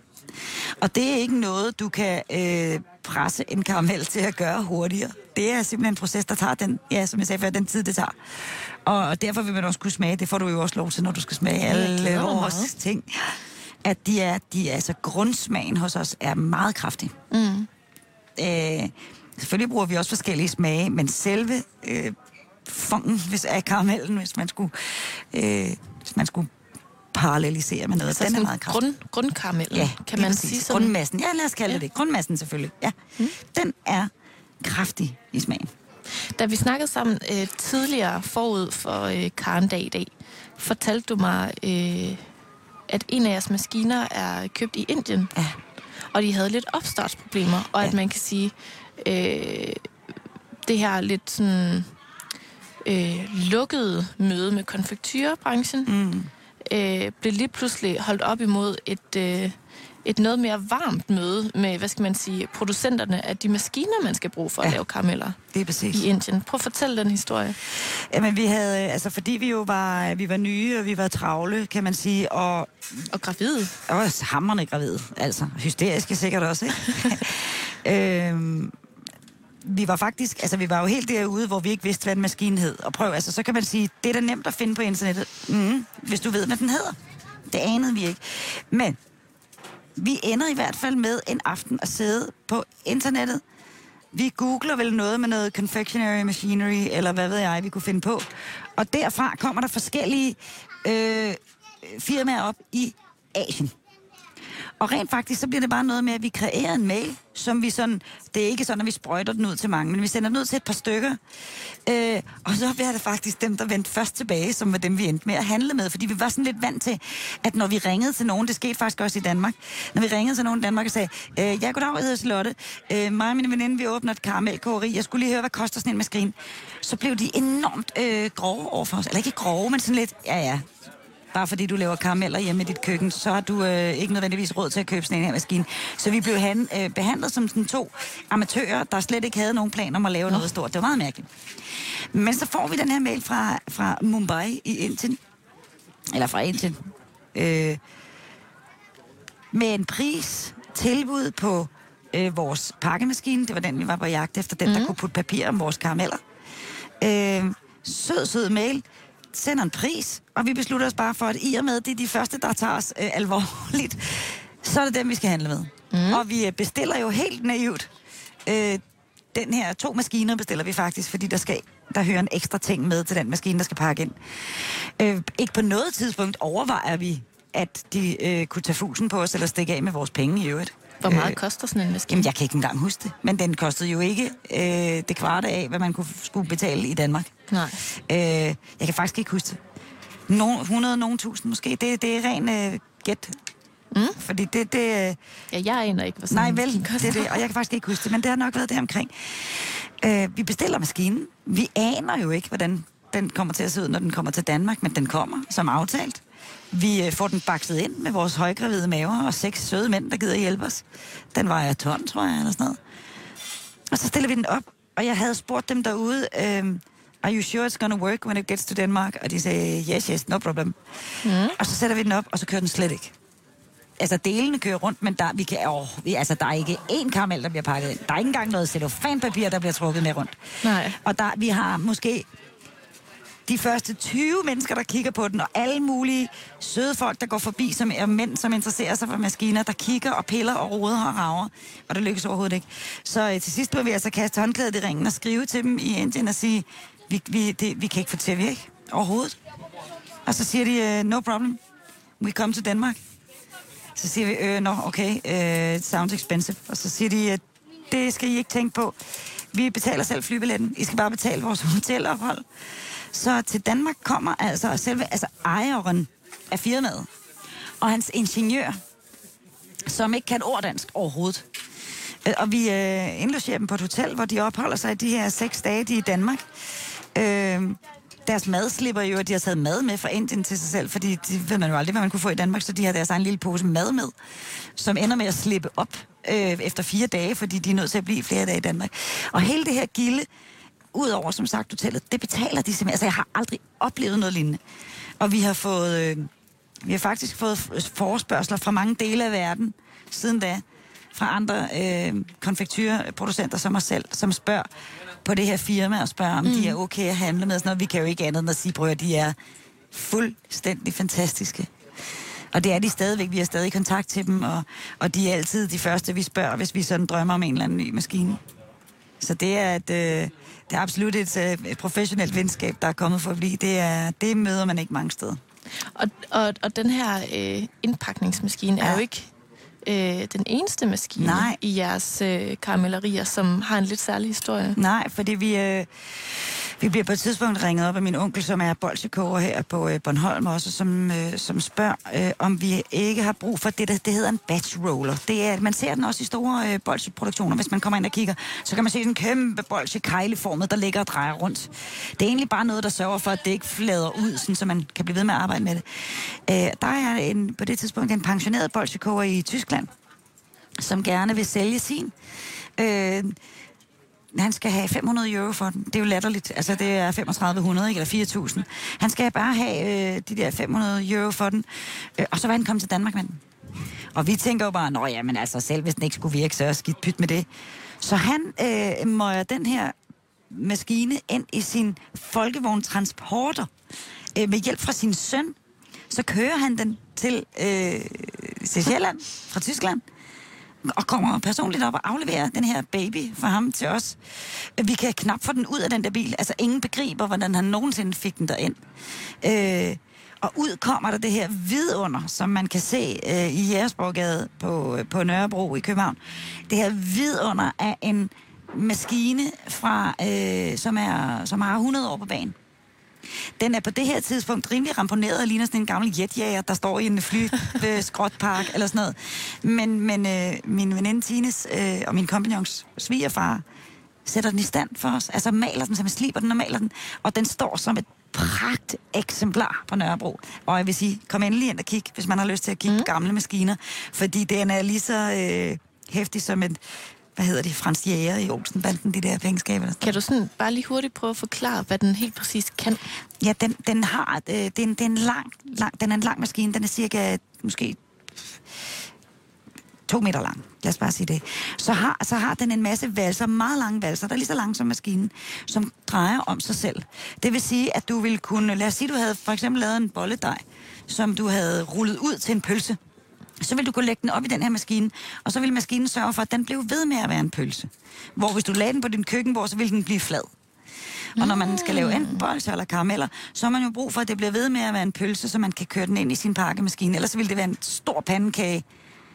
Og det er ikke noget, du kan øh, presse en karamel til at gøre hurtigere. Det er simpelthen en proces, der tager den, ja, som jeg sagde før, den tid, det tager. Og derfor vil man også kunne smage, det får du jo også lov til, når du skal smage alle vores ting. At de er, de er, altså grundsmagen hos os er meget kraftig. Mm. Øh, selvfølgelig bruger vi også forskellige smage, men selve øh, fongen hvis, af karamellen, hvis man skulle, øh, hvis man skulle parallelisere med noget, Så den er meget kraftig. grund, grundkaramellen, Ja, kan man præcis. sige sådan? Grundmassen. Ja, lad os kalde ja. det. Grundmassen selvfølgelig. Ja. Mm. Den er kraftig i smagen. Da vi snakkede sammen øh, tidligere forud for øh, Karendag i dag, fortalte du mig, øh, at en af jeres maskiner er købt i Indien, Ja. og de havde lidt opstartsproblemer, og ja. at man kan sige, øh, det her lidt sådan øh, lukkede møde med konfektyrebranchen, Mm. øh, blev lige pludselig holdt op imod et, øh, et noget mere varmt møde med, hvad skal man sige, producenterne af de maskiner, man skal bruge for at Ja. lave karameller Det er præcis. i Indien. Prøv at fortælle den historie. Jamen, vi havde, altså fordi vi jo var, vi var nye, og vi var travle, kan man sige, og Og gravide. også hammerne gravide, altså hysteriske sikkert også, ikke? [LAUGHS] øhm, vi var faktisk, altså vi var jo helt derude, hvor vi ikke vidste, hvad en maskine hed. Og prøv, altså så kan man sige, det er da nemt at finde på internettet, mm, hvis du ved, hvad den hedder. Det anede vi ikke. Men vi ender i hvert fald med en aften at sidde på internettet. Vi googler vel noget med noget confectionery machinery, eller hvad ved jeg, vi kunne finde på. Og derfra kommer der forskellige øh, firmaer op i Asien. Og rent faktisk, så bliver det bare noget med, at vi kreerer en mail, som vi sådan, det er ikke sådan, at vi sprøjter den ud til mange, men vi sender den ud til et par stykker. Øh, og så bliver det faktisk dem, der vendte først tilbage, som var dem, vi endte med at handle med. Fordi vi var sådan lidt vant til, at når vi ringede til nogen, det skete faktisk også i Danmark, når vi ringede til nogen i Danmark og sagde, øh, ja, goddag, jeg hedder Charlotte, øh, mig og min veninde, vi åbner et karamelkogeri, jeg skulle lige høre, hvad koster sådan en maskine. Så blev de enormt øh, grove overfor os. Eller ikke grove, men sådan lidt, ja ja, bare fordi du laver karameller hjemme i dit køkken, så har du øh, ikke nødvendigvis råd til at købe sådan en her maskine. Så vi blev han, øh, behandlet som sådan to amatører, der slet ikke havde nogen plan om at lave Nå. noget stort. Det var meget mærkeligt. Men så får vi den her mail fra, fra Mumbai i Indien, eller fra Indien, øh, med en pris, tilbud på øh, vores pakkemaskine. Det var den, vi var på jagt efter, den, mm. der kunne putte papir om vores karameller. Øh, sød, sød mail sender en pris, og vi beslutter os bare for, at i og med, det er de første, der tager os øh, alvorligt, så er det dem, vi skal handle med. Mm. Og vi øh, bestiller jo helt naivt. Øh, den her to maskiner bestiller vi faktisk, fordi der skal der hører en ekstra ting med til den maskine, der skal pakke ind. Øh, ikke på noget tidspunkt overvejer vi, at de øh, kunne tage fusen på os, eller stikke af med vores penge i øvrigt. Hvor meget Øh, koster sådan en maskine? Jamen, jeg kan ikke engang huske det. Men den kostede jo ikke øh, det kvarte af, hvad man kunne skulle betale i Danmark. Nej. Øh, jeg kan faktisk ikke huske det. Nogen, 100, nogen tusind måske. Det, det er ren øh, gæt. Mm. Fordi det... det øh, Ja, jeg aner ikke, hvad sådan nej, vel, det er det. Og jeg kan faktisk ikke huske det, men det har nok været der omkring. Øh, vi bestiller maskinen. Vi aner jo ikke, hvordan den kommer til at se ud, når den kommer til Danmark, men den kommer, som aftalt. Vi øh, får den bakset ind med vores højgravide maver og seks søde mænd, der gider hjælpe os. Den vejer ton, tror jeg, eller sådan noget. Og så stiller vi den op, og jeg havde spurgt dem derude, øh, are you sure it's gonna work when it gets to Denmark? Og de sagde, yes, yes, no problem. Mm. Og så sætter vi den op, og så kører den slet ikke. Altså, delene kører rundt, men der, vi kan, åh, vi, altså, der er ikke én karamel, der bliver pakket ind. Der er ikke engang noget cellofanpapir, der bliver trukket med rundt. Nej. Og der, vi har måske de første 20 mennesker, der kigger på den, og alle mulige søde folk, der går forbi, som er mænd, som interesserer sig for maskiner, der kigger og piller og roder og rager, og det lykkes overhovedet ikke. Så øh, til sidst blev vi altså kaste håndklædet i ringen og skrive til dem i Indien og sige, vi, vi, det, vi kan ikke få til at virke overhovedet. Og så siger de, øh, no problem, we come to Denmark. Så siger vi, øh, no, okay, uh, it sounds expensive. Og så siger de, uh, det skal I ikke tænke på. Vi betaler selv flybilletten. I skal bare betale vores hotelophold. Så til Danmark kommer altså selve altså ejeren af firmaet og hans ingeniør, som ikke kan ord dansk overhovedet. Øh, og vi øh, indlogerer dem på et hotel, hvor de opholder sig de her seks dage, de er i Danmark. Øh, deres mad slipper jo, at de har taget mad med fra Indien til sig selv, fordi det ved man jo aldrig, hvad man kunne få i Danmark, så de har deres egen lille pose mad med, som ender med at slippe op øh, efter fire dage, fordi de er nødt til at blive flere dage i Danmark. Og hele det her gilde, udover som sagt hotellet, det betaler de simpelthen. Altså, jeg har aldrig oplevet noget lignende. Og vi har fået, øh, vi har faktisk fået forespørgseler fra mange dele af verden siden da, fra andre øh, konfektyrproducenter som os selv, som spørger på det her firma og spørger, om mm. de er okay at handle med. Sådan noget. Vi kan jo ikke andet end at sige, at de er fuldstændig fantastiske. Og det er de stadigvæk. Vi har stadig kontakt til dem, og, og de er altid de første, vi spørger, hvis vi sådan drømmer om en eller anden ny maskine. Så det er, et, øh, det er absolut et, øh, et professionelt venskab, der er kommet for at blive. Det, er, det møder man ikke mange steder. Og, og, og den her øh, indpakningsmaskine ja. er jo ikke øh, den eneste maskine Nej. i jeres øh, karamellerier, som har en lidt særlig historie. Nej, fordi vi, øh, vi bliver på et tidspunkt ringet op af min onkel, som er bolsjekoger her på øh, Bornholm også, som, øh, som spørger, øh, om vi ikke har brug for det, der det hedder en batch roller. Det er, man ser den også i store øh, bolsjeproduktioner. Hvis man kommer ind og kigger, så kan man se sådan en kæmpe bolsje kejleformet, der ligger og drejer rundt. Det er egentlig bare noget, der sørger for, at det ikke flader ud, sådan, så man kan blive ved med at arbejde med det. Øh, der er en, på det tidspunkt en pensioneret bolsjekoger i Tyskland, som gerne vil sælge sin. Øh, han skal have 500 euro for den. Det er jo latterligt. Altså, det er 3500, ikke? Eller 4000. Han skal bare have øh, de der 500 euro for den. Øh, og så var han kommet til Danmark med den. Og vi tænker jo bare, nå ja, men altså selv hvis den ikke skulle virke, så er skidt pyt med det. Så han øh, møjer den her maskine ind i sin folkevogntransporter øh, med hjælp fra sin søn. Så kører han den til, øh, til Sjælland fra Tyskland og kommer personligt op og afleverer den her baby for ham til os. Vi kan knap få den ud af den der bil. Altså, ingen begriber, hvordan han nogensinde fik den derind. Øh, og ud kommer der det her vidunder, som man kan se øh, i Jægersborgade på, øh, på Nørrebro i København. Det her vidunder af en maskine, fra, øh, som, er, som har 100 år på banen. Den er på det her tidspunkt rimelig ramponeret og ligner sådan en gammel jetjager, der står i en flyskrotpark eller sådan noget. Men, men øh, min veninde Tines øh, og min kompagnons svigerfar sætter den i stand for os. Altså maler den, så man sliber den og maler den. Og den står som et pragt eksemplar på Nørrebro. Og jeg vil sige, kom endelig ind og kig, hvis man har lyst til at kigge mm. på gamle maskiner. Fordi den er lige så øh, hæftig som et hvad hedder det, Frans Jæger i Olsenbanden, de der står. Kan du sådan bare lige hurtigt prøve at forklare, hvad den helt præcis kan? Ja, den, den har, øh, det, er en, det er en lang, lang, den er en lang maskine, den er cirka, måske to meter lang. Lad os bare sige det. Så har, så har den en masse valser, meget lange valser, der er lige så lange som maskinen, som drejer om sig selv. Det vil sige, at du vil kunne, lad os sige, du havde for eksempel lavet en bolledej, som du havde rullet ud til en pølse. Så vil du kunne lægge den op i den her maskine, og så vil maskinen sørge for, at den blev ved med at være en pølse. Hvor hvis du lagde den på din køkkenbord, så vil den blive flad. Og når man skal lave enten bolsjer eller karameller, så har man jo brug for, at det bliver ved med at være en pølse, så man kan køre den ind i sin pakkemaskine. Ellers så ville det være en stor pandekage,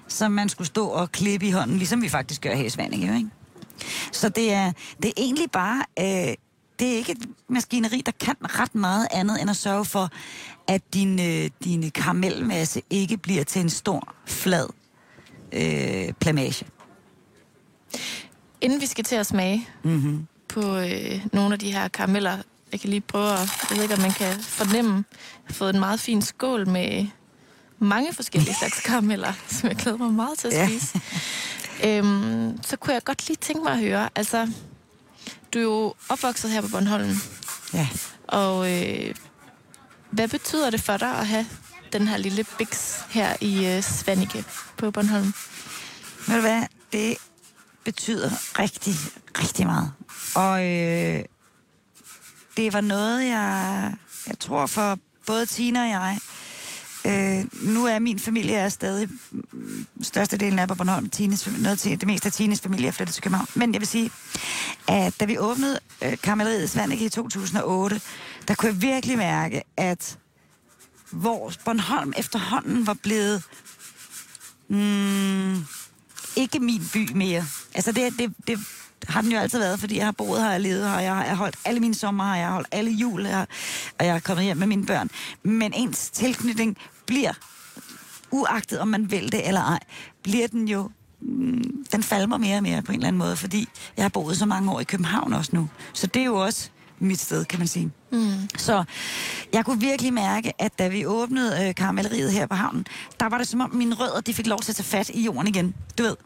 som man skulle stå og klippe i hånden, ligesom vi faktisk gør her i Svanike, jo, ikke? Så det er, det er egentlig bare, øh, det er ikke et maskineri, der kan ret meget andet, end at sørge for, at din, øh, din karamelmasse ikke bliver til en stor, flad øh, plamage. Inden vi skal til at smage Mm-hmm. på øh, nogle af de her karameller, jeg kan lige prøve at, jeg ved ikke, om man kan fornemme, jeg har fået en meget fin skål med mange forskellige [LAUGHS] slags karameller, som jeg glæder mig meget til at Ja. spise. øhm, så kunne jeg godt lige tænke mig at høre, altså, du er jo opvokset her på Bornholm. Ja. Og øh, hvad betyder det for dig at have den her lille biks her i øh, Svanike på Bornholm? Ved du hvad? Det betyder rigtig, rigtig meget. Og øh, det var noget, jeg, jeg tror for både Tina og jeg, øh, nu er min familie er stadig, mm, størstedelen af på Bornholm, Tines, noget til, det meste af Tines familie er flyttet til København. Men jeg vil sige, at da vi åbnede øh, Karamelleriet Svanike i 2008, der kunne jeg virkelig mærke, at hvor Bornholm efterhånden var blevet mm, ikke min by mere. Altså det, det, det har den jo altid været, fordi jeg har boet her, jeg har levet her, jeg har, holdt alle mine sommer her, jeg har holdt alle jul her, og jeg er kommet hjem med mine børn. Men ens tilknytning bliver, uagtet om man vil det eller ej, bliver den jo mm, den falmer mere og mere på en eller anden måde, fordi jeg har boet så mange år i København også nu. Så det er jo også mit sted, kan man sige. Mm. Så jeg kunne virkelig mærke, at da vi åbnede øh, karamelleriet her på havnen, der var det som om mine rødder, de fik lov til at tage fat i jorden igen. Du ved,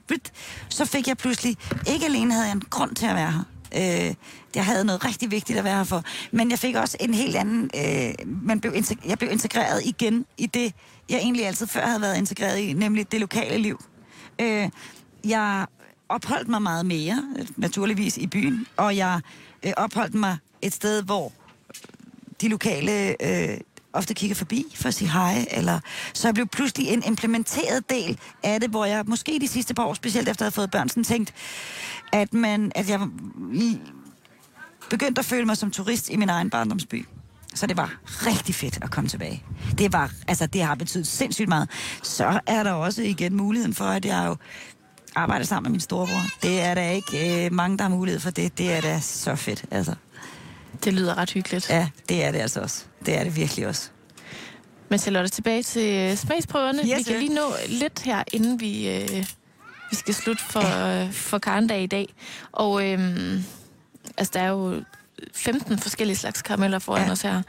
så fik jeg pludselig, ikke alene havde jeg en grund til at være her, Øh, jeg havde noget rigtig vigtigt at være her for. Men jeg fik også en helt anden... Øh, man blev jeg blev integreret igen i det, jeg egentlig altid før havde været integreret i, nemlig det lokale liv. Øh, jeg opholdt mig meget mere, naturligvis, i byen, og jeg øh, opholdt mig et sted, hvor de lokale øh, ofte kigger forbi for at sige hej, eller så jeg blev pludselig en implementeret del af det, hvor jeg måske de sidste par år, specielt efter at have fået børn, sådan tænkt, at, man, at jeg begyndte at føle mig som turist i min egen barndomsby. Så det var rigtig fedt at komme tilbage. Det var, altså det har betydet sindssygt meget. Så er der også igen muligheden for, at jeg jo arbejder sammen med min storebror. Det er der ikke øh, mange, der har mulighed for det. Det er da så fedt, altså. Det lyder ret hyggeligt. Ja, det er det altså også. Det er det virkelig også. Men Charlotte, tilbage til øh, smagsprøverne. Yes, vi kan sir. lige nå lidt her, inden vi, øh, vi skal slutte for, øh, for Karendag i dag. Og øh, altså, der er jo 15 forskellige slags karameller foran Ja. os her.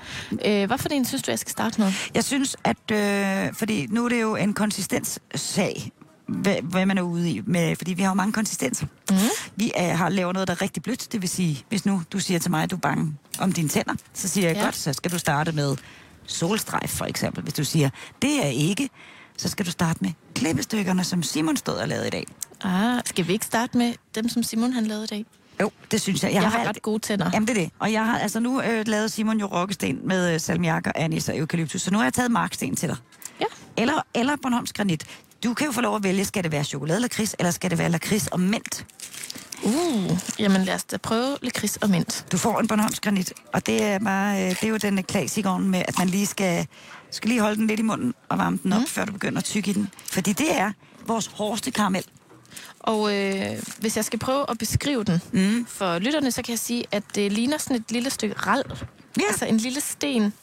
Øh, hvad for en synes du, jeg skal starte med? Jeg synes, at... Øh, fordi nu er det jo en konsistenssag, hvad, hvad man er ude i. Med, fordi vi har jo mange konsistenser. Mm. Vi er, har lavet noget, der er rigtig blødt. Det vil sige, hvis nu du siger til mig, at du er bange om dine tænder, så siger jeg, Ja. godt, så skal du starte med solstrejf, for eksempel. Hvis du siger, det er ikke, så skal du starte med klippestykkerne, som Simon stod og lavede i dag. Ah, skal vi ikke starte med dem, som Simon han lavede i dag? Jo, det synes jeg. Jeg, jeg har valgt- ret gode tænder. Jamen, det er det. Og jeg har altså nu øh, lavet Simon jo rokkesten med øh, salmiak og anis og eukalyptus, så nu har jeg taget marksten til dig. Ja. Eller, eller Bornholms granit. Du kan jo få lov at vælge, skal det være chokolade lakrids, eller skal det være lakrids og mint. Uh, jamen lad os da prøve lakrids og mint. Du får en Bornholms granit, og det er, bare, øh, det er jo den klassikeren med, at man lige skal, skal lige holde den lidt i munden og varme den op, mm. før du begynder at tykke i den. Fordi det er vores hårdeste karamel. Og øh, hvis jeg skal prøve at beskrive den Mm. for lytterne, så kan jeg sige, at det ligner sådan et lille stykke ral. Ja. Altså en lille sten.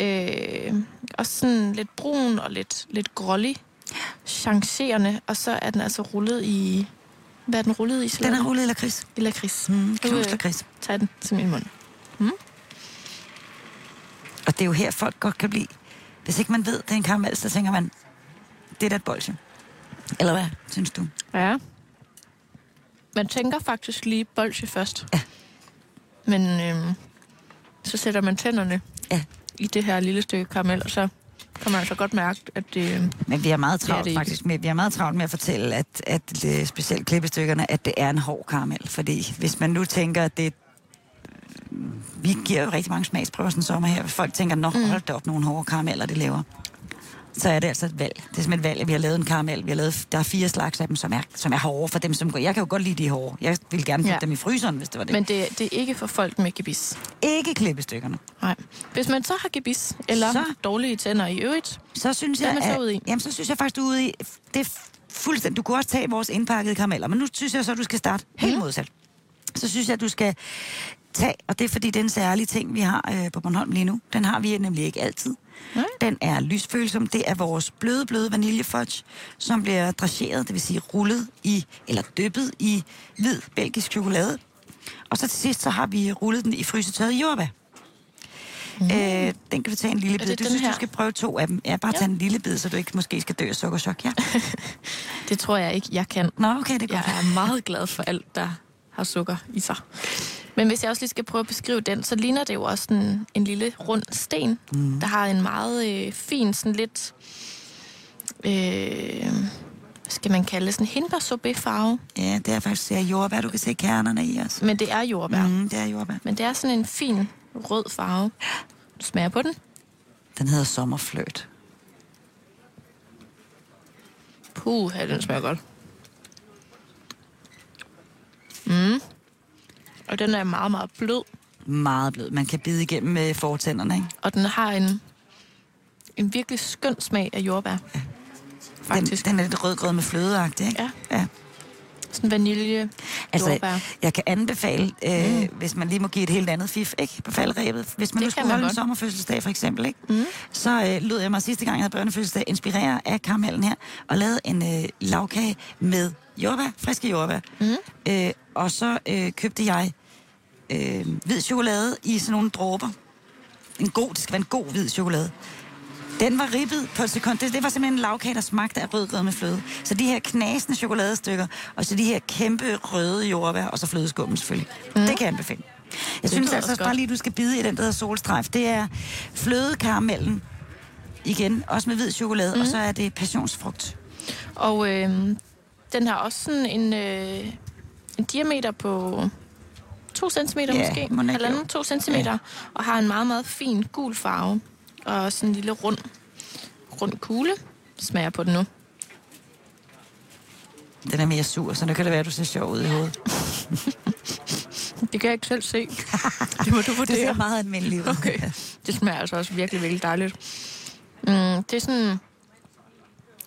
Øh, og sådan lidt brun og lidt, lidt grålig. Changerende. Og så er den altså rullet i... Hvad er den rullet i? Den Charlotte? er rullet i lakrids. I lakrids. Mm. Nu, Knus øh, lakrids. jeg den til min mund. Og det er jo her, folk godt kan blive... Hvis ikke man ved, det er en karamel, så tænker man, det er da et bolsje. Eller hvad, synes du? Ja. Man tænker faktisk lige bolsje først. Ja. Men øhm, så sætter man tænderne Ja. i det her lille stykke karamel, og så kan man altså godt mærke, at det... øhm, Men vi har meget Det er travlt det ikke. faktisk med, vi har meget travlt med at fortælle, at, at øh, specielt klippestykkerne, at det er en hård karamel. Fordi hvis man nu tænker, at det vi giver jo rigtig mange smagsprøver sådan sommer her. Folk tænker, nå, Mm. hold da op nogle hårde karameller, det laver. Så er det altså et valg. Det er simpelthen et valg, at vi har lavet en karamel. Vi har lavet, der er fire slags af dem, som er, som er hårde for dem, som går. Jeg kan jo godt lide de hårde. Jeg ville gerne putte Ja. dem i fryseren, hvis det var det. Men... Det, det er ikke for folk med gebis. Ikke klippestykkerne. Nej. Hvis man så har gebis, eller Så- dårlige tænder i øvrigt, Så synes jeg, man så ude i? Jamen, så synes jeg faktisk, du er ude i... Det er fuldstændig... Du kunne også tage vores indpakkede karameller, men nu synes jeg så, at du skal starte helt Mhm. modsat. Så synes jeg, at du skal tage... Og det er fordi, det er en særlig ting, vi har øh, på Bornholm lige nu. Den har vi nemlig ikke altid. Nej. Den er lysfølsom. Det er vores bløde, bløde vaniljefudge, som bliver drageret, det vil sige rullet i, eller dyppet i hvid belgisk chokolade. Og så til sidst, så har vi rullet den i frysetørret jordbær. Mm. Øh, den kan vi tage en lille bid. Du synes, her? du skal prøve to af dem. Ja, bare Ja. tage en lille bid, så du ikke måske skal dø af sukkerchok. Ja. [LAUGHS] det tror jeg ikke, jeg kan. Nå, okay, det er Jeg er meget glad for alt, der har sukker i sig. Men hvis jeg også lige skal prøve at beskrive den, så ligner det jo også en, en lille rund sten, mm. der har en meget øh, fin, sådan lidt, øh, hvad skal man kalde det, sådan hindbær farve. Ja, det er faktisk det er jordbær. Du kan se kernerne i os. Men det er jordbær. Mm. Det er jordbær. Men det er sådan en fin rød farve. Du smager på den. Den hedder sommerfløt. Puh, den smager godt. Og den er meget, meget blød. Meget blød. Man kan bide igennem med fortænderne, ikke? Og den har en, en virkelig skøn smag af jordbær. Den, Faktisk. den er lidt rødgrød med flødeagtig, ikke? Ja. ja. Sådan vanilje, Altså, jordbær. jeg kan anbefale, øh, mm. hvis man lige må give et helt andet fif, ikke? På faldrebet. Hvis man Det nu skulle man holde en godt. sommerfødselsdag, for eksempel, ikke? Mm. Så øh, lød jeg mig sidste gang, jeg havde børnefødselsdag, inspirere af karamellen her, og lavede en øh, lavkage med jordbær, friske jordbær. Mm. Øh, og så øh, købte jeg øh, hvid chokolade i sådan nogle dråber. En god, det skal være en god hvid chokolade. Den var ribbet på et sekund. Det, det var simpelthen en lavkage, der smagte af rødgrød med fløde. Så de her knasende chokoladestykker, og så de her kæmpe røde jordbær, og så flødeskummen selvfølgelig. Mm. Det kan jeg anbefale. Jeg synes lyder altså også bare lige, du skal bide i den, der hedder solstrejf. Det er flødekaramellen, igen, også med hvid chokolade, mm. og så er det passionsfrugt. Og øh, den har også sådan en, øh, en diameter på 2 cm Ja, måske. ikke, Halvanden. 2 cm. Ja. Og har en meget, meget fin gul farve. Og sådan en lille rund, rund kugle. Smager på den nu. Den er mere sur, så nu kan det være, at du ser sjov ud i hovedet. [LAUGHS] Det kan jeg ikke selv se. [LAUGHS] Det må du Det ser vurdere. meget almindeligt ud. Okay. Det smager altså også virkelig, virkelig dejligt. Mm, det er sådan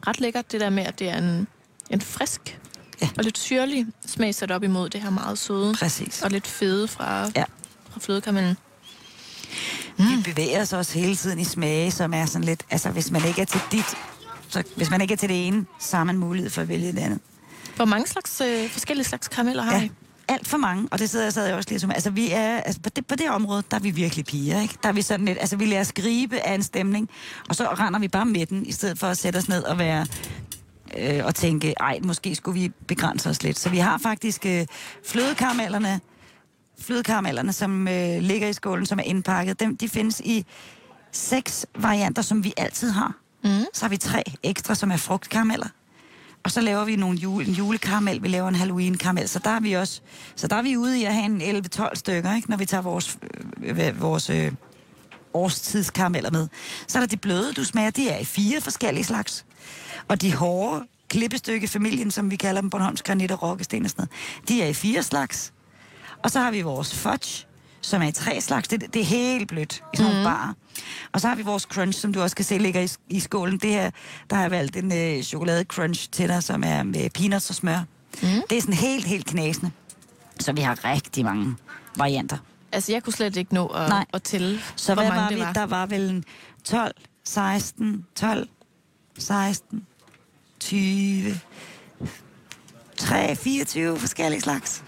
ret lækkert, det der med, at det er en, en frisk Ja. og lidt syrlig smag sat op imod det her meget søde Præcis. og lidt fede fra, Ja. fra flødekaramellen. Mm. Vi bevæger os også hele tiden i smage, som er sådan lidt... Altså, hvis man ikke er til dit... Så hvis man ikke er til det ene, så har man mulighed for at vælge det andet. Hvor mange slags, øh, forskellige slags karameller har Ja, I? alt for mange, og det sidder jeg, sad jeg også lige som... Altså, vi er, altså på, det, på det område, der er vi virkelig piger, ikke? Der er vi sådan lidt... Altså, vi lader os gribe af en stemning, og så render vi bare med den, i stedet for at sætte os ned og være... Øh, og tænke, ej, måske skulle vi begrænse os lidt. Så vi har faktisk øh, flødekaramellerne, flødekaramellerne, som øh, ligger i skålen, som er indpakket. Dem, de findes i seks varianter, som vi altid har. Mm. Så har vi tre ekstra, som er frugtkarameller. Og så laver vi nogle jule, en julekaramel, vi laver en Halloween-karamel, så der er vi også, så der er vi ude i at have en 11-12 stykker, ikke? når vi tager vores, øh, vores øh, årstidskarameller med. Så er der de bløde, du smager, de er i fire forskellige slags. Og de hårde klippestykke familien, som vi kalder dem, Bornholms granit og rokkesten og sådan noget, de er i fire slags. Og så har vi vores fudge, som er i tre slags. Det, det er helt blødt i sådan nogle barer. Og så har vi vores crunch, som du også kan se ligger i, i skålen. Det her, der har jeg valgt en øh, chokolade crunch til dig, som er med peanuts og smør. Mm. Det er sådan helt, helt knasende. Så vi har rigtig mange varianter. Altså, jeg kunne slet ikke nå at, Nej. at tælle, Så hvor hvad mange var det vi? var. Der var vel en 12, 16, 12, 16, 20, 3, 24 forskellige slags.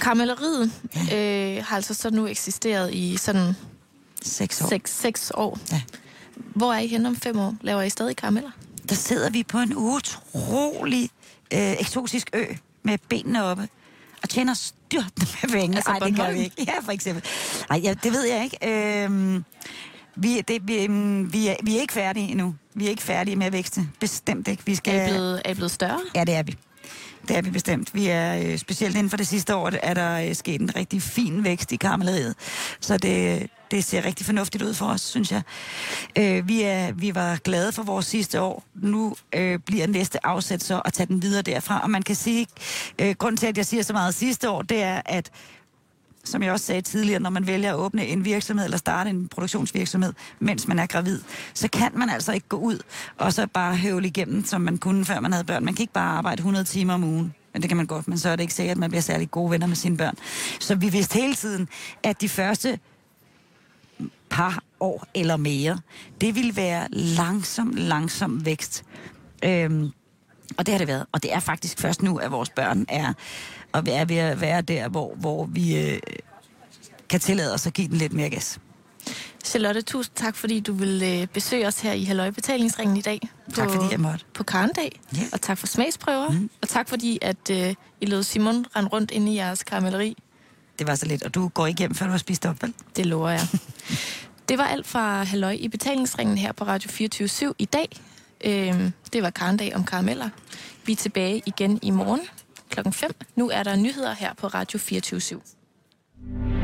Karamelleriet øh, har altså så nu eksisteret i sådan 6 år. 6, 6 år. Ja. Hvor er I henne om fem år? Laver I stadig karameller? der sidder vi på en utrolig øh, eksotisk ø med benene oppe og tjener styrtende med penge. Altså Ej, det gør vi ikke. Ja, for eksempel. Ej, ja, det ved jeg ikke. Øhm, vi, det, vi, øhm, vi, er, vi er ikke færdige endnu. Vi er ikke færdige med at vækste. Bestemt ikke. Vi skal... Er I blevet, er I blevet større? Ja, det er vi. Det er vi bestemt. Vi er øh, specielt inden for det sidste år, er der øh, sket en rigtig fin vækst i karamelleriet. Så det, det ser rigtig fornuftigt ud for os, synes jeg. Øh, vi, er, vi var glade for vores sidste år. Nu øh, bliver næste afsæt så at tage den videre derfra. Og man kan sige, øh, grund til, at jeg siger så meget sidste år, det er, at som jeg også sagde tidligere, når man vælger at åbne en virksomhed eller starte en produktionsvirksomhed, mens man er gravid, så kan man altså ikke gå ud og så bare høvle igennem, som man kunne, før man havde børn. Man kan ikke bare arbejde 100 timer om ugen. Men det kan man godt, men så er det ikke sikkert, at man bliver særlig gode venner med sine børn. Så vi vidste hele tiden, at de første par år eller mere, det ville være langsom, langsom vækst. Øhm, og det har det været. Og det er faktisk først nu, at vores børn er, og er ved at være der, hvor, hvor vi øh, kan tillade os at give den lidt mere gas. Charlotte, tusind tak, fordi du vil øh, besøge os her i Halløj Betalingsringen i dag. Tak, fordi jeg måtte. På Karndag. Ja. Og tak for smagsprøver. Mm. Og tak fordi, at øh, I lod Simon rende rundt inde i jeres karamelleri. det var så lidt. Og du går ikke hjem, før du har spist op, vel? Det lover jeg. [LAUGHS] Det var alt fra Halløj i betalingsringen her på Radio 24 i dag. Øhm, det var Karndag om karameller. Vi er tilbage igen i morgen klokken 5. Nu er der nyheder her på Radio 24 /7.